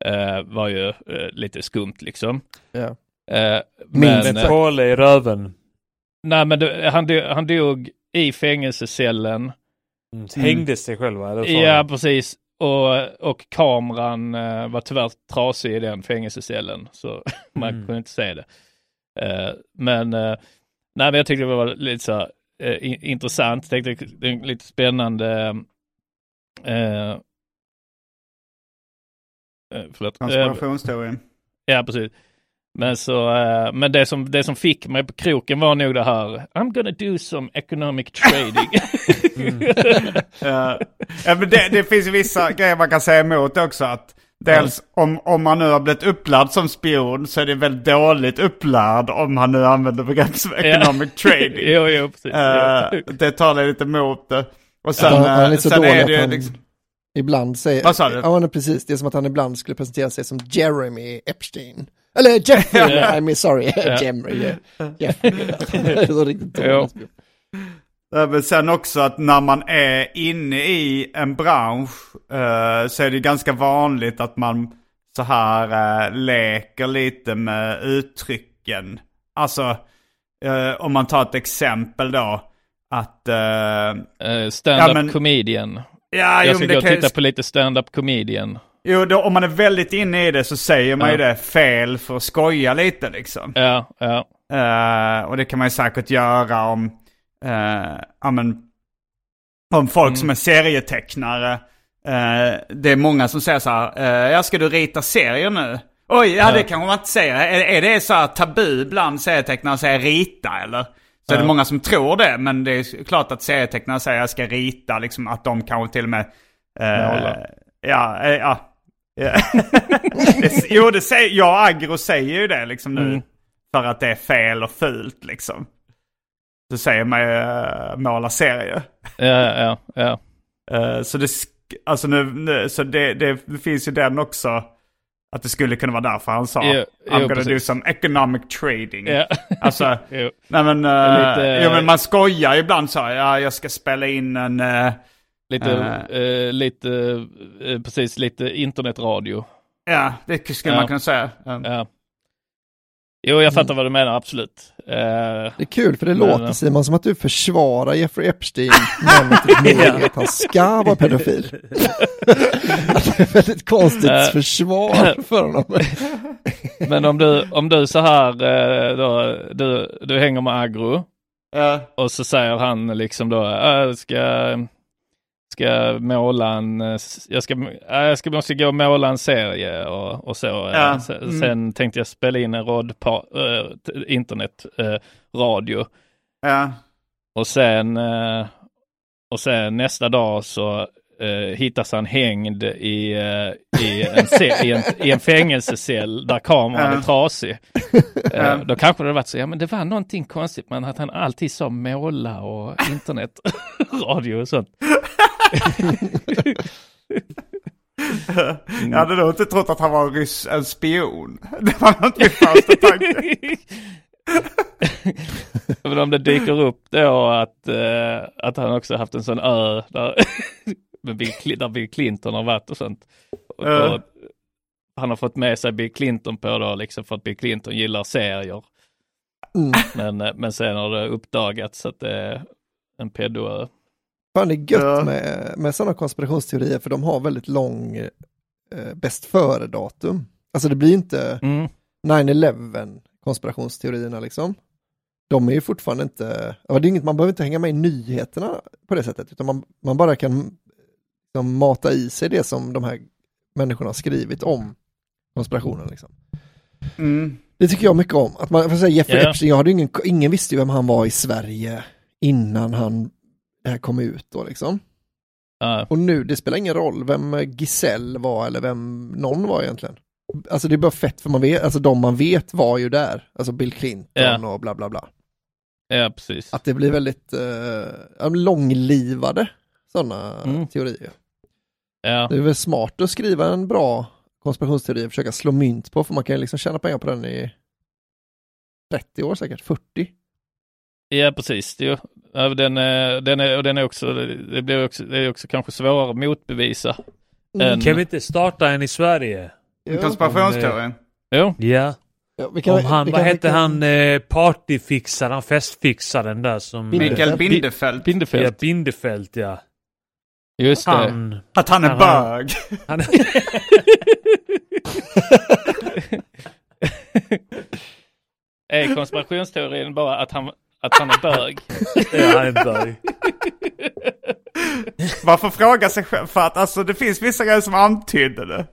eh, var ju eh, lite skumt liksom. Ja. Eh, Minst påle i röven. nej men det, han, dog, han dog i fängelsecellen. Mm. Hängde sig själv va? Eller så? Ja, precis. och, och kameran eh, var tyvärr trasig i den fängelsecellen så man Mm. kunde inte se det. Eh, men, nej, men jag tyckte det var lite så eh, in, intressant, tänkte det är lite spännande eh, eh, förlåt. Eh, Konspirationsteorin. Ja, precis. Men, så, eh, men det, som, det som fick mig på kroken var nog det här, I'm gonna do some economic trading. Ja. ja, men det, det finns vissa grejer man kan säga emot också. Att dels om, om man nu har blivit upplärd som spion så är det väldigt dåligt upplärd om man nu använder begrepp som economic trading. jo, jo, precis. Jo. det talar lite emot det. Och sen, han, han är eh, så sen dålig är att det ju han liksom... ibland säger... Vad sa du? Ja, precis. Det är som att han ibland skulle presentera sig som Jeremy Epstein. Eller Jeffrey, Ja. I'm sorry, Ja. Jeffrey. Jeffrey. Det är så riktigt dåligt. Men sen också att när man är inne i en bransch eh, så är det ganska vanligt att man så här eh, leker lite med uttrycken. Alltså eh, om man tar ett exempel då. Att... eh, Eh, stand-up Ja, men- comedian. ja, Jag jo, ska men gå och ju- titta på lite stand-up comedian. Jo, då, om man är väldigt inne i det så säger man ju Ja. det fel för att skoja lite liksom. Ja, ja. Eh, och det kan man ju säkert göra om, ja, men, om folk Mm. som är serietecknare. Eh, det är många som säger så här, uh, ja ska du rita serier nu? Oj, ja, Ja. det kanske man inte säger. Är, är det så här tabu bland serietecknare att säga rita eller? Så är det Ja. många som tror det, men det är klart att serietecknare säger jag ska rita, liksom att de kanske till och med... eh. Ja, eh, ja. Ja. det, jo, det säger, jag och Agro säger ju det liksom nu. Mm. För att det är fel och fult liksom. Så säger man ju uh, måla serier. Ja, ja, ja. Eh, så det, alltså nu, nu, så det, det, finns ju den också. Att det skulle kunna vara därför han sa Jo, I'm jo, gonna do precis. some economic trading. ja. Alltså, Jo. nej men, uh, Lite- jo, men man skojar ibland så ja jag ska spela in en... eh, Lite, Eh. eh, lite, eh, precis, lite internetradio. ja, det skulle man kunna säga. Ja. Jo, jag fattar vad du menar, absolut. Eh, Det är kul för det Men, låter Simon som att du försvarar Jeffrey Epstein men att du menar att han ska vara pedofil. att det är ett väldigt konstigt Eh. försvar för honom. men om du, om du så här, eh, då, du, du hänger med Agro ja. och så säger han liksom då, "Äh, ska, ska måla en, eh, s- jag ska, äh, jag ska, måste gå och måla en serie och, och så. eh, Ja, Sen, mm. sen tänkte jag spela in en rodpa, äh, internetradio. radio ja. Och sen, eh, och sen nästa dag så eh, hittas han hängd i, eh, i, en, i, en, i en fängelsecell där kameran Ja. är trasig. Ja. Eh, då kanske det hade varit så, ja men det var någonting konstigt men att han alltid sa måla och internetradio och sånt. Jag hade nog inte trott att han var en ryss, en spion. Det var något min första tanke. Men om det dyker upp då att, eh, att han också haft en sån ö där, med Bill, där Bill Clinton har varit och sånt. Och, Ja. och han har fått med sig Bill Clinton på då liksom för att Bill Clinton gillar serier. Mm. Men, eh, men sen har det uppdagats att det är en pedoö. Fan det är gött Ja. med, med sådana konspirationsteorier för de har väldigt lång eh, bäst före-datum. Alltså det blir inte Mm. 9-11 konspirationsteorierna liksom. De är ju fortfarande inte, ja, det är inget, man behöver inte hänga med i nyheterna på det sättet, utan man, man bara kan liksom, mata i sig det som de här människorna har skrivit om konspirationen. Liksom. Mm. Det tycker jag mycket om. Att man, för att säga Jeffrey Ja. Epstein, jag hade ingen, ingen visste ju vem han var i Sverige innan han det här kom ut då liksom. Ja, Och nu, det spelar ingen roll vem Giselle var eller vem någon var egentligen. Alltså det är bara fett för man vet, alltså de man vet var ju där. Alltså Bill Clinton Ja. och bla bla bla. ja precis. Att det blir väldigt eh, långlivade sådana Mm. teorier. Ja, Det är väl smart att skriva en bra konspirationsteori och försöka slå mynt på, för man kan ju liksom tjäna pengar på den i 30 år säkert, 40. ja precis. Det, är ju- den, är- den, är, och den är också, det blir också, det är också kanske svårare att motbevisa. Mm. än- Kan vi inte starta en i Sverige? Konspirationsteorin. Jo, Ja. Ja, vi kan- Om han, vi vad kan- vi hette kan- han, eh, partyfixaren, festfixaren där som... Bindefeld. Mikael Bindefeld. Ja, Bindefeld. Bindefeld ja. Just det. Han... Att han är Han- bög. han Är konspirationsteorin bara att han, att han är bög? ja, han är bög. Varför fråga sig själv? För att alltså det finns vissa grejer som antydde det.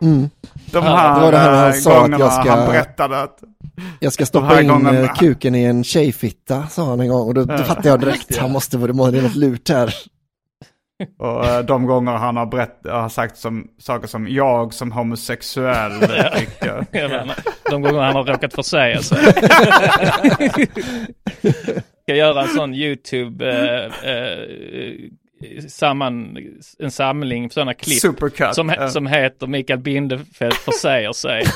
Mm. De Ja, här, det var det här han eh, sa att jag ska- han berättade att... Jag ska stoppa in gångerna- eh, kuken i en tjejfitta, sa han en gång. Och då, då fattade jag direkt, han måste vara, det är något lurt här. Och eh, de gånger han har, berätt, har sagt som, saker som jag som homosexuell tycker. De gånger han har råkat försäga sig. Ska göra en sån YouTube eh, eh, samman, en samling sådana klipp Supercut. som, eh. som heter Mikael Bindefeld försäger sig.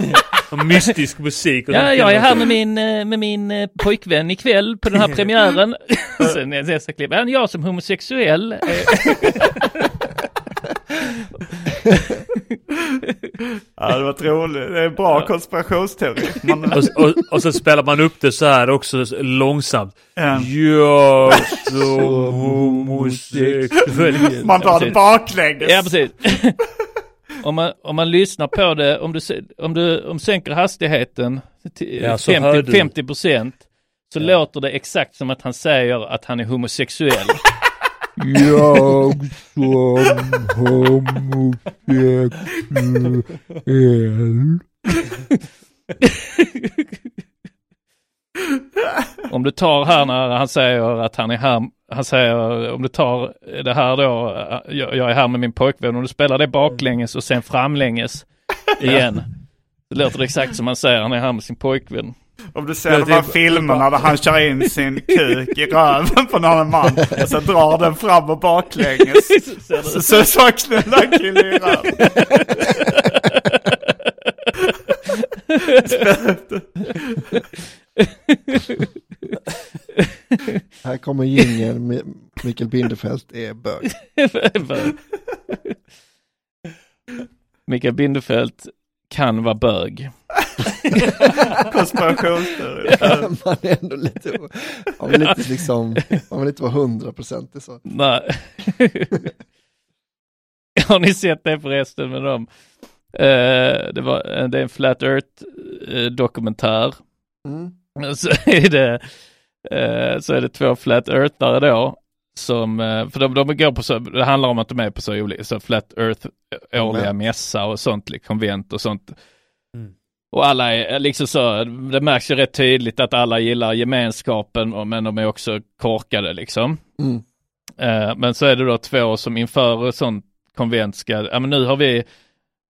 Mystisk musik. Och Ja, jag är här med min, eh, med min eh, pojkvän ikväll på den här premiären. Sen är nästa klipp, ja, jag som homosexuell. eh, Ja, det var roligt. Det är en bra konspirationsteori. Man, Och, och, och så spelar man upp det så här också så långsamt. Jag som homosexuell. man drar det baklänges. Ja, precis. Om, man, om man lyssnar på det, om du, om du om sänker hastigheten till Ja, så hör 50, du. 50 procent så låter det exakt som att han säger att han är homosexuell. Jag som homosexuell. Om du tar här när han säger att han är här, han säger om du tar det här då, jag, jag är här med min pojkvän, om du spelar det baklänges och sen framlänges igen. Det låter exakt som han säger, han är här med sin pojkvän. Om du ser de här filmerna där han kör in sin kuk i röven på en annan man och så drar den fram och baklänges. Så, så, så knullar en kille i röven. Här kommer jingeln Mikael Bindefeld är bög. Mikael Bindefeld kan vara bög. Konspirationsteori. Man är ändå lite, man vill inte liksom, man vill inte vara hundraprocentig så. Nej. Har ni sett det förresten med dem? Eh, det, var, det är en Flat Earth eh, dokumentär. Mm. Så är det, eh, så är det två Flat Earthare då. Som, eh, för de, de går på så, det handlar om att de är på så olika, så Flat Earth eh, årliga Konvent. mässa och sånt, liksom, konvent och sånt. Mm. Och alla är liksom så, det märks ju rätt tydligt att alla gillar gemenskapen, men de är också korkade liksom. Mm. Eh, men så är det då två som inför ett sånt konvent ska, ja men nu har vi,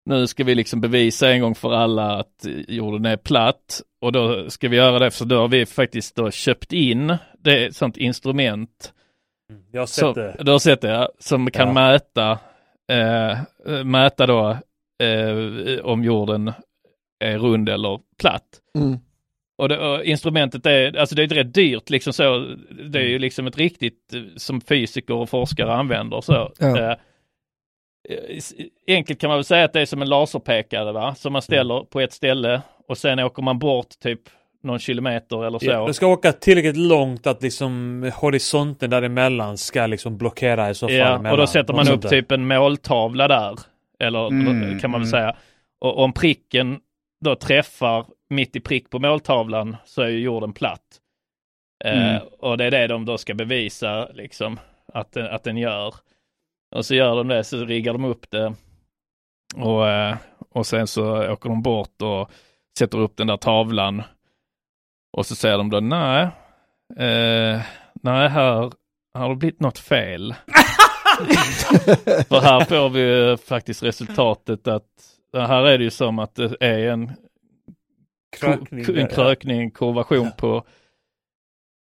nu ska vi liksom bevisa en gång för alla att jorden är platt och då ska vi göra det för då har vi faktiskt då köpt in det är ett sånt instrument. Jag har sett Som, det. du har sett det, ja, som kan Ja. mäta, eh, mäta då eh, om jorden är rund eller platt. Mm. Och, det, och instrumentet är, alltså det är rätt dyrt liksom så. Det är ju liksom ett riktigt eh, som fysiker och forskare använder så. Ja. Eh, enkelt kan man väl säga att det är som en laserpekare va, som man ställer på ett ställe och sen åker man bort typ någon kilometer eller så. Ja, du ska åka tillräckligt långt att liksom horisonten däremellan ska liksom blockera i så fall. Ja, och då sätter man upp typ en måltavla där. Eller Mm, kan man väl mm. säga. Och om pricken då träffar mitt i prick på måltavlan så är ju jorden platt. Eh, Mm. och det är det de då ska bevisa liksom att, att den gör. Och så gör de det, så riggar de upp det. Och, eh, och sen så åker de bort och sätter upp den där tavlan. Och så säger de då nej, eh, nej här har det blivit något fel. För här får vi faktiskt resultatet att här är det ju som att det är en Krökning en krökning, en kurvation på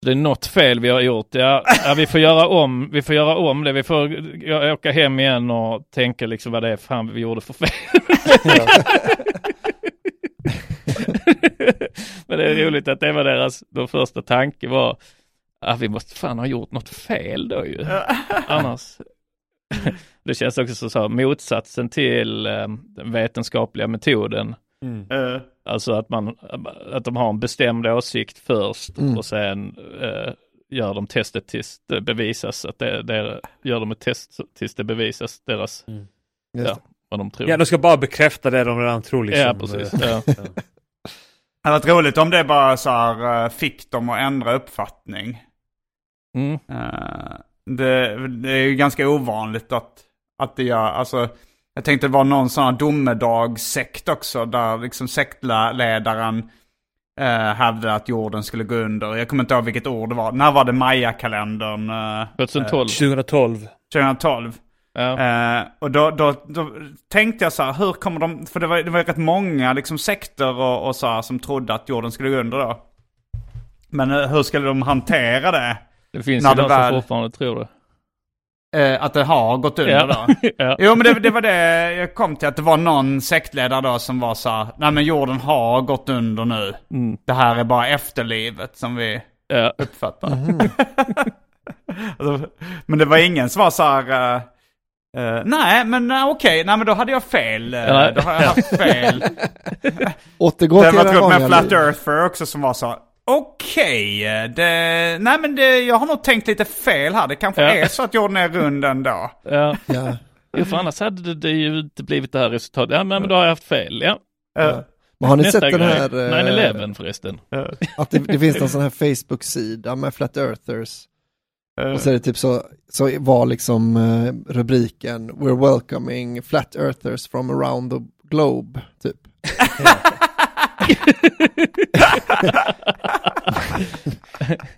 det är något fel vi har gjort. Ja, ja, vi får göra om, vi får göra om det. Vi får åka hem igen och tänka liksom vad det är fan vi gjorde för fel. Men det är roligt att det var deras, de första tanke var att vi måste fan ha gjort något fel då ju. Annars. Det känns också som så motsatsen till eh, den vetenskapliga metoden. Mm. Eh, Alltså att man, att de har en bestämd åsikt först Mm. och sen eh, gör de testet tills det bevisas att det, det gör de ett test tills det bevisas deras, Just ja, vad de tror. Ja, de ska bara bekräfta det de redan tror liksom. Ja, precis. Ja. Det hade varit roligt om det bara så här, eh, fick dem att ändra uppfattning. Mm. Eh, det, det är ju ganska ovanligt att, att det gör, alltså jag tänkte det var någon sån här domedagssekt också där liksom sektledaren eh, hävdade att jorden skulle gå under. Jag kommer inte ihåg vilket år det var. När var det Maya-kalendern? Eh, 2012. 2012. 2012. Ja. Eh, och då, då, då tänkte jag så här, hur kommer de... För det var, det var rätt många liksom sekter och, och så här, som trodde att jorden skulle gå under då. Men eh, hur skulle de hantera det? Det finns ju de som fortfarande tror det. Eh, att det har gått under Ja. då? ja. Jo men det, det var det jag kom till, att det var någon sektledare då som var så här, nej men jorden har gått under nu. Mm. Det här är bara efterlivet som vi Ja. uppfattar. Alltså, men det var ingen som var så här, eh, eh, nej men eh, okej, nej men då hade jag fel. Uh, Ja. Då har jag haft fel. Återgå det till var era ett med Flat. Earther också som var så här, okej, eh, det, nej men det, jag har nog tänkt lite fel här. Det kanske Ja. är så att jorden är rund ändå. Ja. Ja. Jo, för annars hade det, det ju inte blivit det här resultatet. Ja, men, men då har jag haft fel. Ja. Eh, Men har ni Nästa sett den här... eh, 9-11 förresten. Att det, det finns någon sån här Facebook-sida med Flat Earthers. eh, Och så är det typ så, så var liksom eh, rubriken We're welcoming Flat Earthers from around the globe, typ.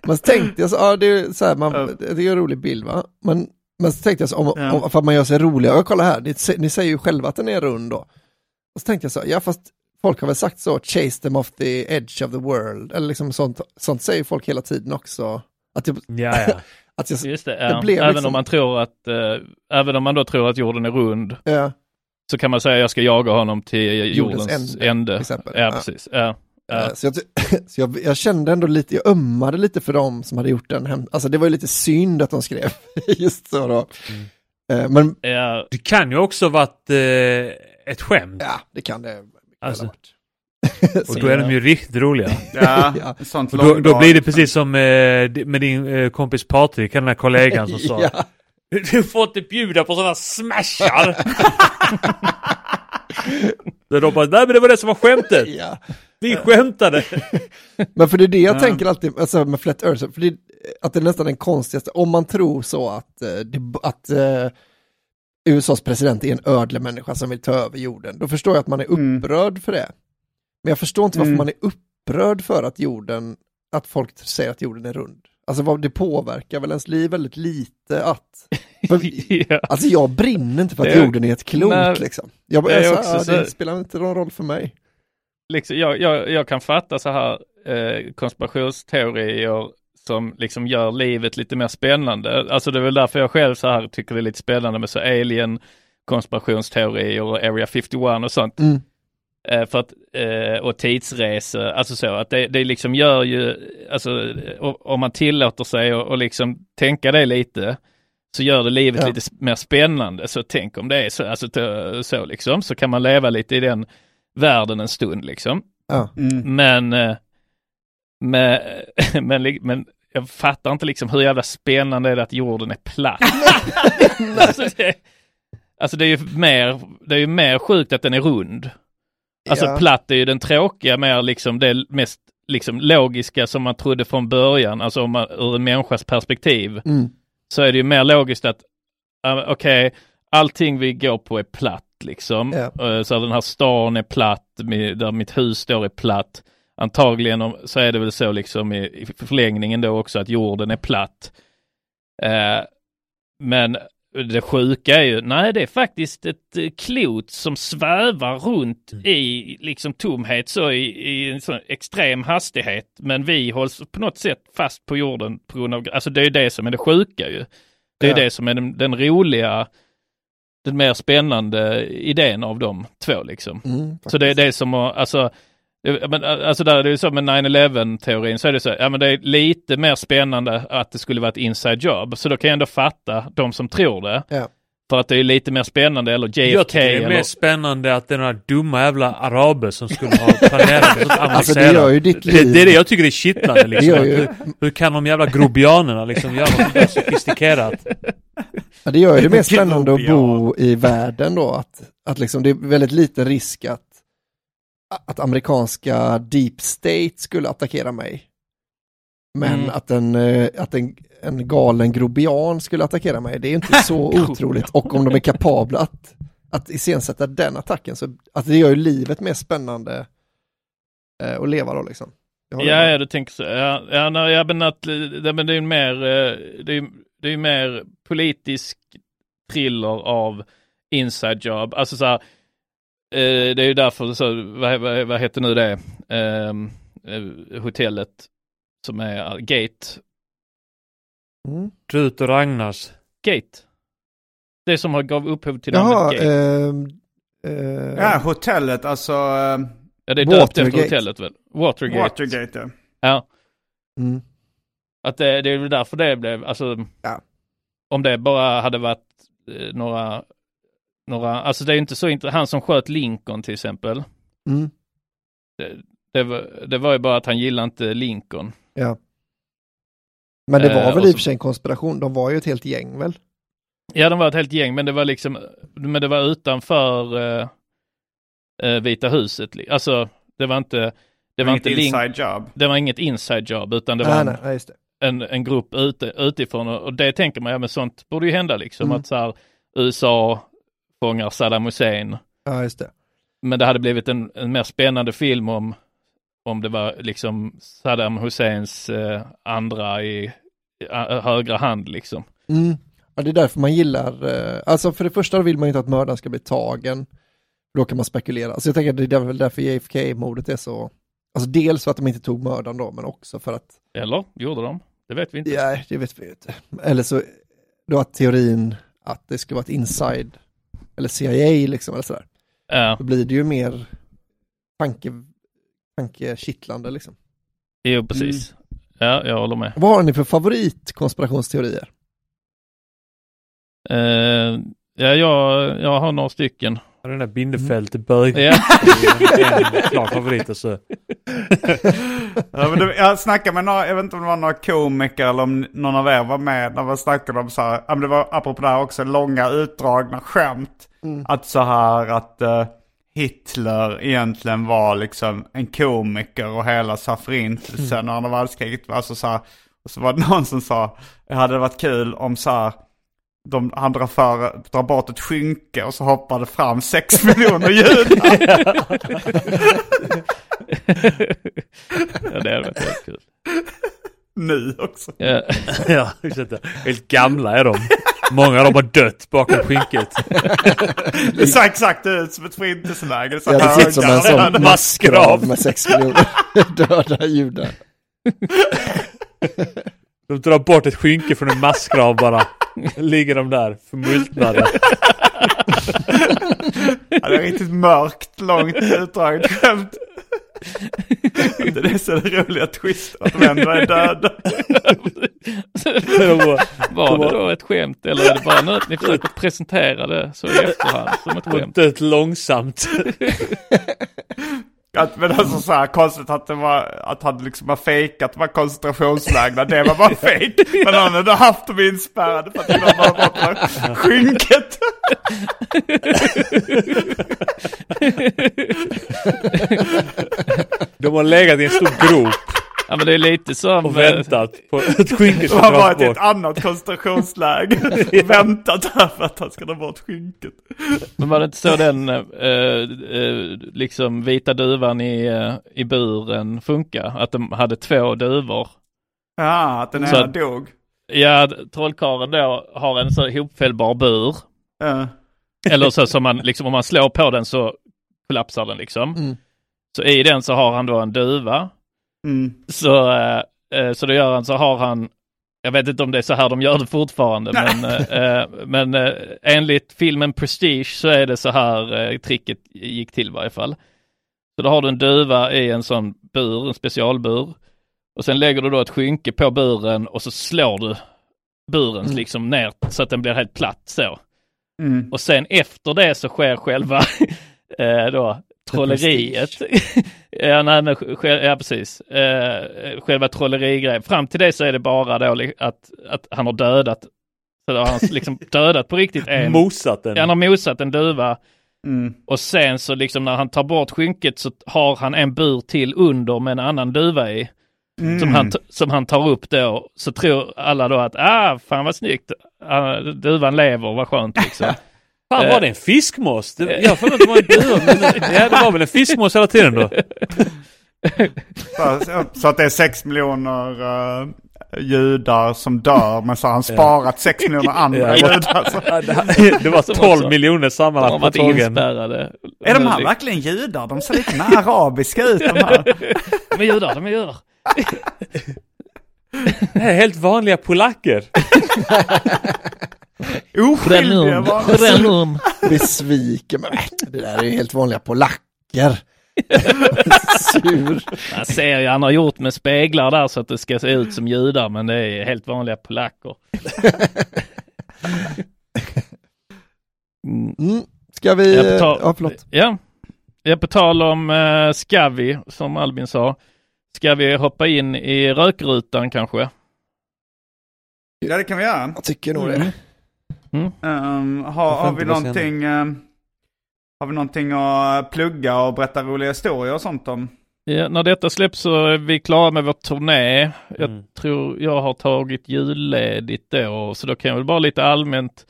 Så tänkte jag så, ja det är så här, man, det är en rolig bild va. Men, men så tänkte jag så, om, Ja. om, för att man gör sig roliga, och kolla här, ni, ni säger ju själva att den är rund då. Och så tänkte jag så, ja fast folk har väl sagt så, chase them off the edge of the world, eller liksom sånt, sånt säger folk hela tiden också. Att jag, Ja, ja. att jag, Just det, Det ja. blev Även liksom- om man tror att, eh, även om man då tror att jorden är rund, ja, så kan man säga jag ska jaga honom till Jordens jordens, ände, ände. till exempel. Ja, Ja. precis. Ja. Ja. Eh, Så, jag, så jag, jag kände ändå lite, jag ömmade lite för dem som hade gjort den. Alltså det var ju lite synd att de skrev just så då. Eh, Men Ja, Det kan ju också varit eh, ett skämt. ja, det kan det Alltså, ha varit. Och då är de ju riktigt roliga. Ja, Ja. sånt då, då blir det precis som eh, med din eh, kompis Patrik, den här kollegan som sa ja, Du får inte bjuda på sådana smashar! Då de bara, nej men det var det som var skämtet! ja. Vi skämtade! Men för det är det jag Ja. tänker alltid, alltså med Flat Earth, för det, att det är nästan den konstigaste, om man tror så att, eh, det, att eh, USAs president är en ödlemänniska som vill ta över jorden, då förstår jag att man är Mm. upprörd för det. Men jag förstår inte varför Mm. man är upprörd för att jorden, att folk säger att jorden är rund. Alltså vad det påverkar väl ens liv väldigt lite att, ja. alltså jag brinner inte för att är- jorden är ett klot Nej, liksom. Jag, jag, också så, så- det spelar inte någon roll för mig. liksom, jag, jag, jag kan fatta så här eh, konspirationsteorier som liksom gör livet lite mer spännande. Alltså det är väl därför jag själv så här tycker det är lite spännande med så alien konspirationsteorier och Area 51 och sånt. Mm. Eh, för att, eh, och tidsresor, alltså så att det, det liksom gör ju, alltså om man tillåter sig och, och liksom tänka det lite, så gör det livet Ja. lite mer spännande. Så tänk om det är så, alltså så liksom, så kan man leva lite i den världen en stund liksom. Ja. Mm. Men, eh, men, men, men jag fattar inte liksom hur jävla spännande är det att jorden är platt. alltså, det, alltså det är ju mer, det är ju mer sjukt att den är rund. Alltså Ja. platt är ju den tråkiga, mer liksom det mest liksom logiska som man trodde från början, alltså om man, ur en människas perspektiv, Mm. så är det ju mer logiskt att, uh, okej, allting vi går på är platt liksom. Ja. Eh, så den här stan är platt, mi- där mitt hus står är platt. Antagligen om, så är det väl så liksom i, i förlängningen då också att jorden är platt. Eh, men det sjuka är ju, nej det är faktiskt ett eh, klot som svävar runt i liksom tomhet så i, i en sån extrem hastighet. Men vi hålls på något sätt fast på jorden på grund av, alltså det är det som är det sjuka ju. Det är Ja. det som är den, den roliga, den mer spännande idén av de två liksom. Mm, Så det är det som, alltså, men, alltså där är det ju så med 9-11 teorin så är det så, ja men det är lite mer spännande att det skulle vara ett inside job. Så då kan jag ändå fatta de som tror det. Ja. För att det är lite mer spännande, eller JFK Jag tycker det är eller... mer spännande att det är några dumma jävla araber som skulle ha planerat något Alltså det gör ju ditt det, liv. det är det jag tycker är kittlande liksom. Det ju- hur, hur kan de jävla grobianerna liksom göra något sånt sofistikerat? Ja, det gör ju det mer spännande att bo i världen då, att, att liksom det är väldigt liten risk att, att amerikanska deep state skulle attackera mig. Men Mm. att, en, eh, att en, en galen grobian skulle attackera mig, det är inte så otroligt. Och om de är kapabla att, att iscensätta den attacken, så att det gör ju livet mer spännande eh, att leva då liksom. Ja, ja, du tänker så. Ja, ja, nej, ja men, att, det, men det är ju mer, eh, det är, det är mer politisk thriller av inside job. Alltså så här, eh, det är ju därför så, vad, vad, vad heter nu det, Ehm, eh, hotellet som är Gate, Mm. Rut och Ragnars. Gate. Det som har gav upphov till namnet Jaha, Gate. ehm, eh, Ja, hotellet, alltså uh, ja, det är döpt efter hotellet väl? Watergate. Watergate. ja. Ja, mm. att det, det är väl därför det blev, alltså Ja. om det bara hade varit eh, några, några, alltså det är inte så inte, han som sköt Lincoln till exempel, Mm. det, det, var, det var ju bara att han gillade inte Lincoln. Ja. Men det var Eh, väl i och för sig en konspiration, de var ju ett helt gäng väl? Ja, de var ett helt gäng, men det var liksom, men det var utanför eh, eh, Vita huset. Alltså, det var inte, det var Inget inte inside job. det var inget inside job, utan det var nej, en, nej, det. en, en grupp ute, utifrån och, och det tänker man, ja men sånt borde ju hända liksom, Mm. att så här, USA fångar Saddam Hussein. Ja, just det. Men det hade blivit en, en mer spännande film om, om det var liksom Saddam Husseins eh, andra i, i eh, högra hand liksom. Mm. Ja, det är därför man gillar, eh, alltså för det första vill man ju inte att mördaren ska bli tagen. Då kan man spekulera. Alltså jag tänker att det är väl därför JFK-mordet är så, alltså dels för att de inte tog mördaren då, men också för att, Eller gjorde de? Det vet vi inte. ja, det vet vi inte. Eller så, då att teorin att det ska vara ett inside, eller CIA liksom, eller sådär. Ja, Då blir det ju mer tanke, tankekittlande liksom. jo precis. Ja, jag håller med. Vad har ni för favoritkonspirationsteorier? Eh, ja, jag, jag har några stycken. Och Den där Bindefält, bög. Ja. Det är en klar favorit alltså. Ja, men det, jag snackade med några, jag vet inte om det var några komiker eller om någon av er var med när man snackade om så här, ja, men det var apropå det här också, långa utdragna skämt. Att så här att eh, Hitler egentligen var liksom en komiker och hela så här förintelsen under andra världskriget. Alltså så här, och så var det någon som sa, det hade varit kul om så här, de, han drar, för, drar bort ett skynke och så hoppar det fram sex miljoner judar. ja, det hade varit väldigt kul. nu också. Ja. Ja, ursäkta. Helt gamla är de. Många av dem har dött bakom skynket. Det ser exakt ut som ett förintelseläger. så Ja, det ser ut som en sån massgrav med sex miljoner döda judar. De drar bort ett skynke från en massgrav bara. Ligger de där förmultnade. Ja, det är riktigt mörkt, långt utdraget skämt. Det är så det roliga twisten, att de ändå är döda. Var det då ett skämt eller är det bara något ni försöker presentera det så i efterhand som ett de har skämt? dött långsamt. Att, men alltså så här konstigt att det var, att han liksom har fejkat de här koncentrationslägren. Det var bara fejk. Men han hade haft dem inspärrade för att de bara bort det här skynket. De har legat i en stor grop Ja men det är lite som... och eh, väntat på att skynket De ska har varit i ett annat koncentrationsläger och väntat här för att han ska dra bort skynket. Men var det inte så den eh, eh, liksom vita duvan i, eh, i buren funkar? Att de hade två duvor. Ja, att den ena att- dog. Ja, trollkarlen då har en så hopfällbar bur. Ja. Eller så som man liksom, om man slår på den så kollapsar den liksom. Mm. Så i den så har han då en duva. Mm. Så, eh, eh, så det gör han, så har han, jag vet inte om det är så här de gör det fortfarande, men, eh, eh, men eh, enligt filmen Prestige så är det så här eh, tricket gick till i varje fall. Så då har du en duva i en sån bur, en specialbur. Och sen lägger du då ett skynke på buren och så slår du buren Mm. liksom ner så att den blir helt platt så. Mm. Och sen efter det så sker själva eh, då, trolleriet. ja, nej, men, ja, precis. Eh, själva trollerigrejen. Fram till det så är det bara då att, att han har dödat. Så då har han liksom dödat på riktigt en. Mosat den. Han har mosat en duva. Mm. Och sen så liksom när han tar bort skynket så har han en bur till under med en annan duva i. Mm. Som, han, som han tar upp då. Så tror alla då att ah, fan vad snyggt. Ah, duvan lever, vad skönt liksom. Fan var det en fiskmås? Det, jag har för mig att det var en duva. Men, ja, det var väl en fiskmås hela tiden då. Så, att det är sex miljoner uh, judar som dör, men så har han sparat sex miljoner andra Ja. judar. Så. Ja, det, var Som 12 också- miljoner sammanlagt på tågen. inspärrade. Är de här verkligen judar? De ser lite mer arabiska ut de här. De är judar, de är judar. Det här är helt vanliga polacker. Oskyldiga. Renom. Besviken. Men, det där är ju helt vanliga polacker. Sur. Jag ser ju, han har gjort med speglar där så att det ska se ut som judar, men det är helt vanliga polacker. Mm. Mm. Ska vi... Ja, förlåt. Ja, ja på tal om uh, ska vi, som Albin sa, ska vi hoppa in i rökrutan kanske? Ja, det kan vi göra. Jag tycker nog Mm. det. Um, har, har vi någonting... ehm, har vi någonting att plugga och berätta roliga historier och sånt om? Ja, när detta släpps så är vi klara med vår turné. Jag Mm. tror jag har tagit julledigt då, så då kan jag väl bara lite allmänt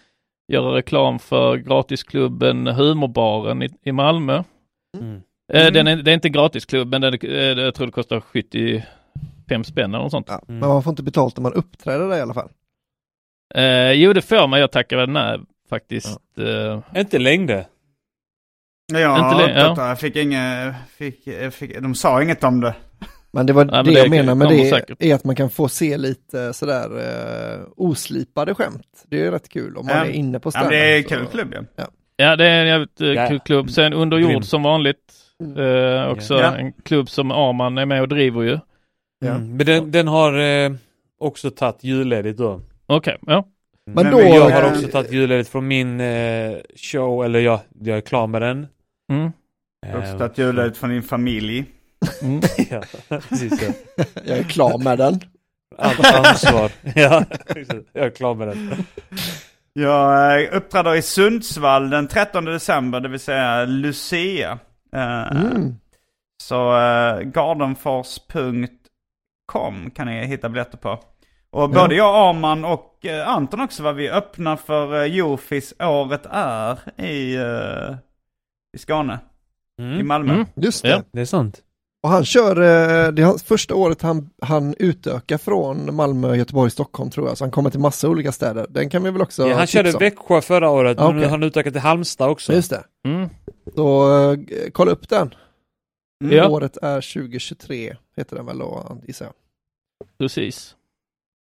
göra reklam för gratisklubben Humorbaren i, i Malmö. Mm. Eh, Mm. Den är, det är inte gratisklubb, men den, är- eh, jag tror det kostar 75 spänn eller något sånt. Ja. Mm. Men man får inte betalt om man uppträder där i alla fall. Eh, jo, det får man. Jag tackar väl nej faktiskt. Eh, Inte längre. Ja, Inte jag, det, ja. jag fick inget... Fick, fick, de sa inget om det. Men det var men det, det jag menar med det säkert. är att man kan få se lite sådär uh, oslipade skämt. Det är rätt kul om man Ja. är inne på Ja, stand men det är en kul klubb ja. ja, det är en jävligt eh, Ja. kul klubb. Sen Under jord som vanligt. Eh, också Ja. en klubb som Arman är med och driver ju. Ja. Mm. Men den, den har också tagit julledigt då. Okej, ja. Men Men då... Jag har också tagit julledigt från min eh, show, eller jag, jag är klar med den. Mm. Du har också Eh, tagit julledigt från din familj. Mm. ja, precis ja. Jag är klar med den. Allt ansvar. ja, jag är klar med den. Jag eh, uppträder i Sundsvall den 13 december, det vill säga Lucia. Eh, Mm. Så uh, gardenfors.com kan ni hitta biljetter på. Och både jag, Arman och eh, Anton också var vi öppna för uh, Jofis Året är i, uh, i Skåne, i Mm. Malmö. Mm. Just det. Ja. Det är sant. Och han kör, eh, det är hans första året han, han utökar från Malmö, Göteborg, Stockholm tror jag. Så han kommer till massa olika städer. Den kan vi väl också Ja, han körde om. Växjö förra året, Ah, men nu har han utökat till Halmstad också. Just det. Mm. Så eh, kolla upp den. Mm. Ja. Året är 2023, heter den väl då, gissar jag. Precis.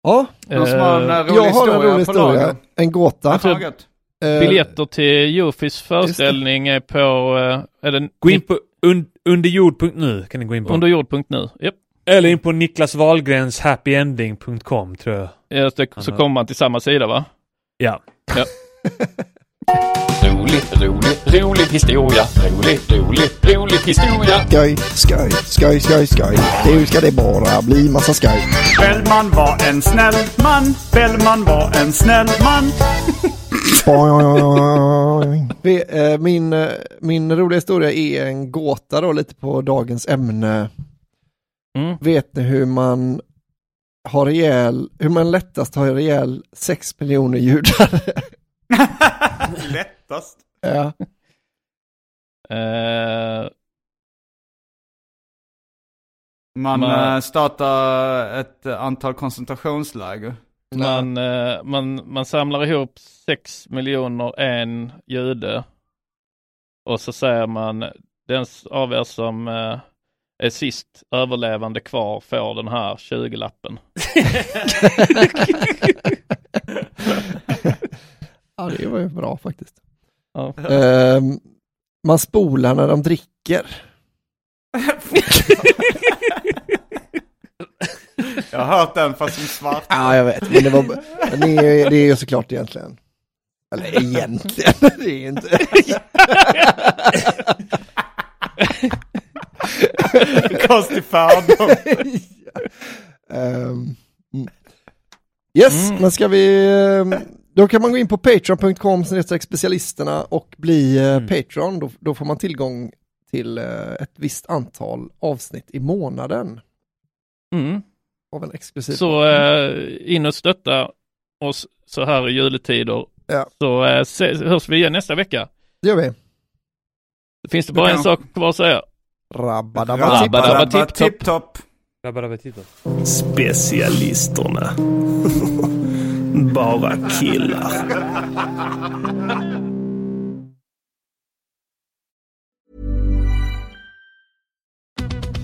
Ja, De som har en Eh, rolig jag har en rolig historia. En gåta. Ja. Eh, Biljetter till Jofis föreställning är på, eh, är det Gå in på un, underjord.nu kan ni gå in på. underjord.nu. Japp. Eller in på Niklas Wahlgrens happyending.com tror jag. Ja, det- Så kommer man till samma sida va? Ja. Rolig, rolig, rolig historia. Rolig, rolig, rolig historia. Skoj, skoj, skoj, skoj, skoj. Nu ska det bara bli massa skoj. Bellman var en snäll man, Bellman var en snäll man. Eh, Min, eh, min roliga historia är en gåta då, lite på dagens ämne. Mm. Vet ni hur man har ihjäl, hur man lättast har ihjäl 6 miljoner judar? Lättast. ja. Eh, Man Man- eh, startar ett antal koncentrationsläger. man, eh, man, man samlar ihop 6 miljoner en jude. Och så säger man den av er som är sist överlevande kvar får den här 20-lappen. ja, det var ju bra faktiskt. Ja. Ehm, man spolar när de dricker. Jag har hört den fast som svart. Ja, jag vet, men det, var, men det, är, det är ju såklart egentligen Eller egentligen, det är inte. Konstig fördom. Mm. Yes, men ska vi, ehm, då kan man gå in på patreon.com specialisterna och bli eh, Patreon, då, då får man tillgång till eh, ett visst antal avsnitt i månaden Mm. av en exklusiv Så eh, in och stötta oss så här i juletider. Ja. Så eh, se, hörs vi igen nästa vecka. Det gör vi. Finns det bara kan- en sak kvar att säga? Rabba-dabba Rabba-dabba. Rabba tipp-topp. tipp-topp. Grabbar över titeln. Specialisterna. Bara killar.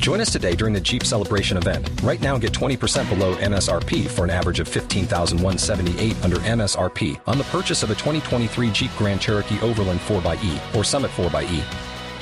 Join us today during the Jeep Celebration event. Right now, get 20% below MSRP for an average of 15178 under MSRP on the purchase of a 2023 Jeep Grand Cherokee Overland 4xE or Summit 4xE.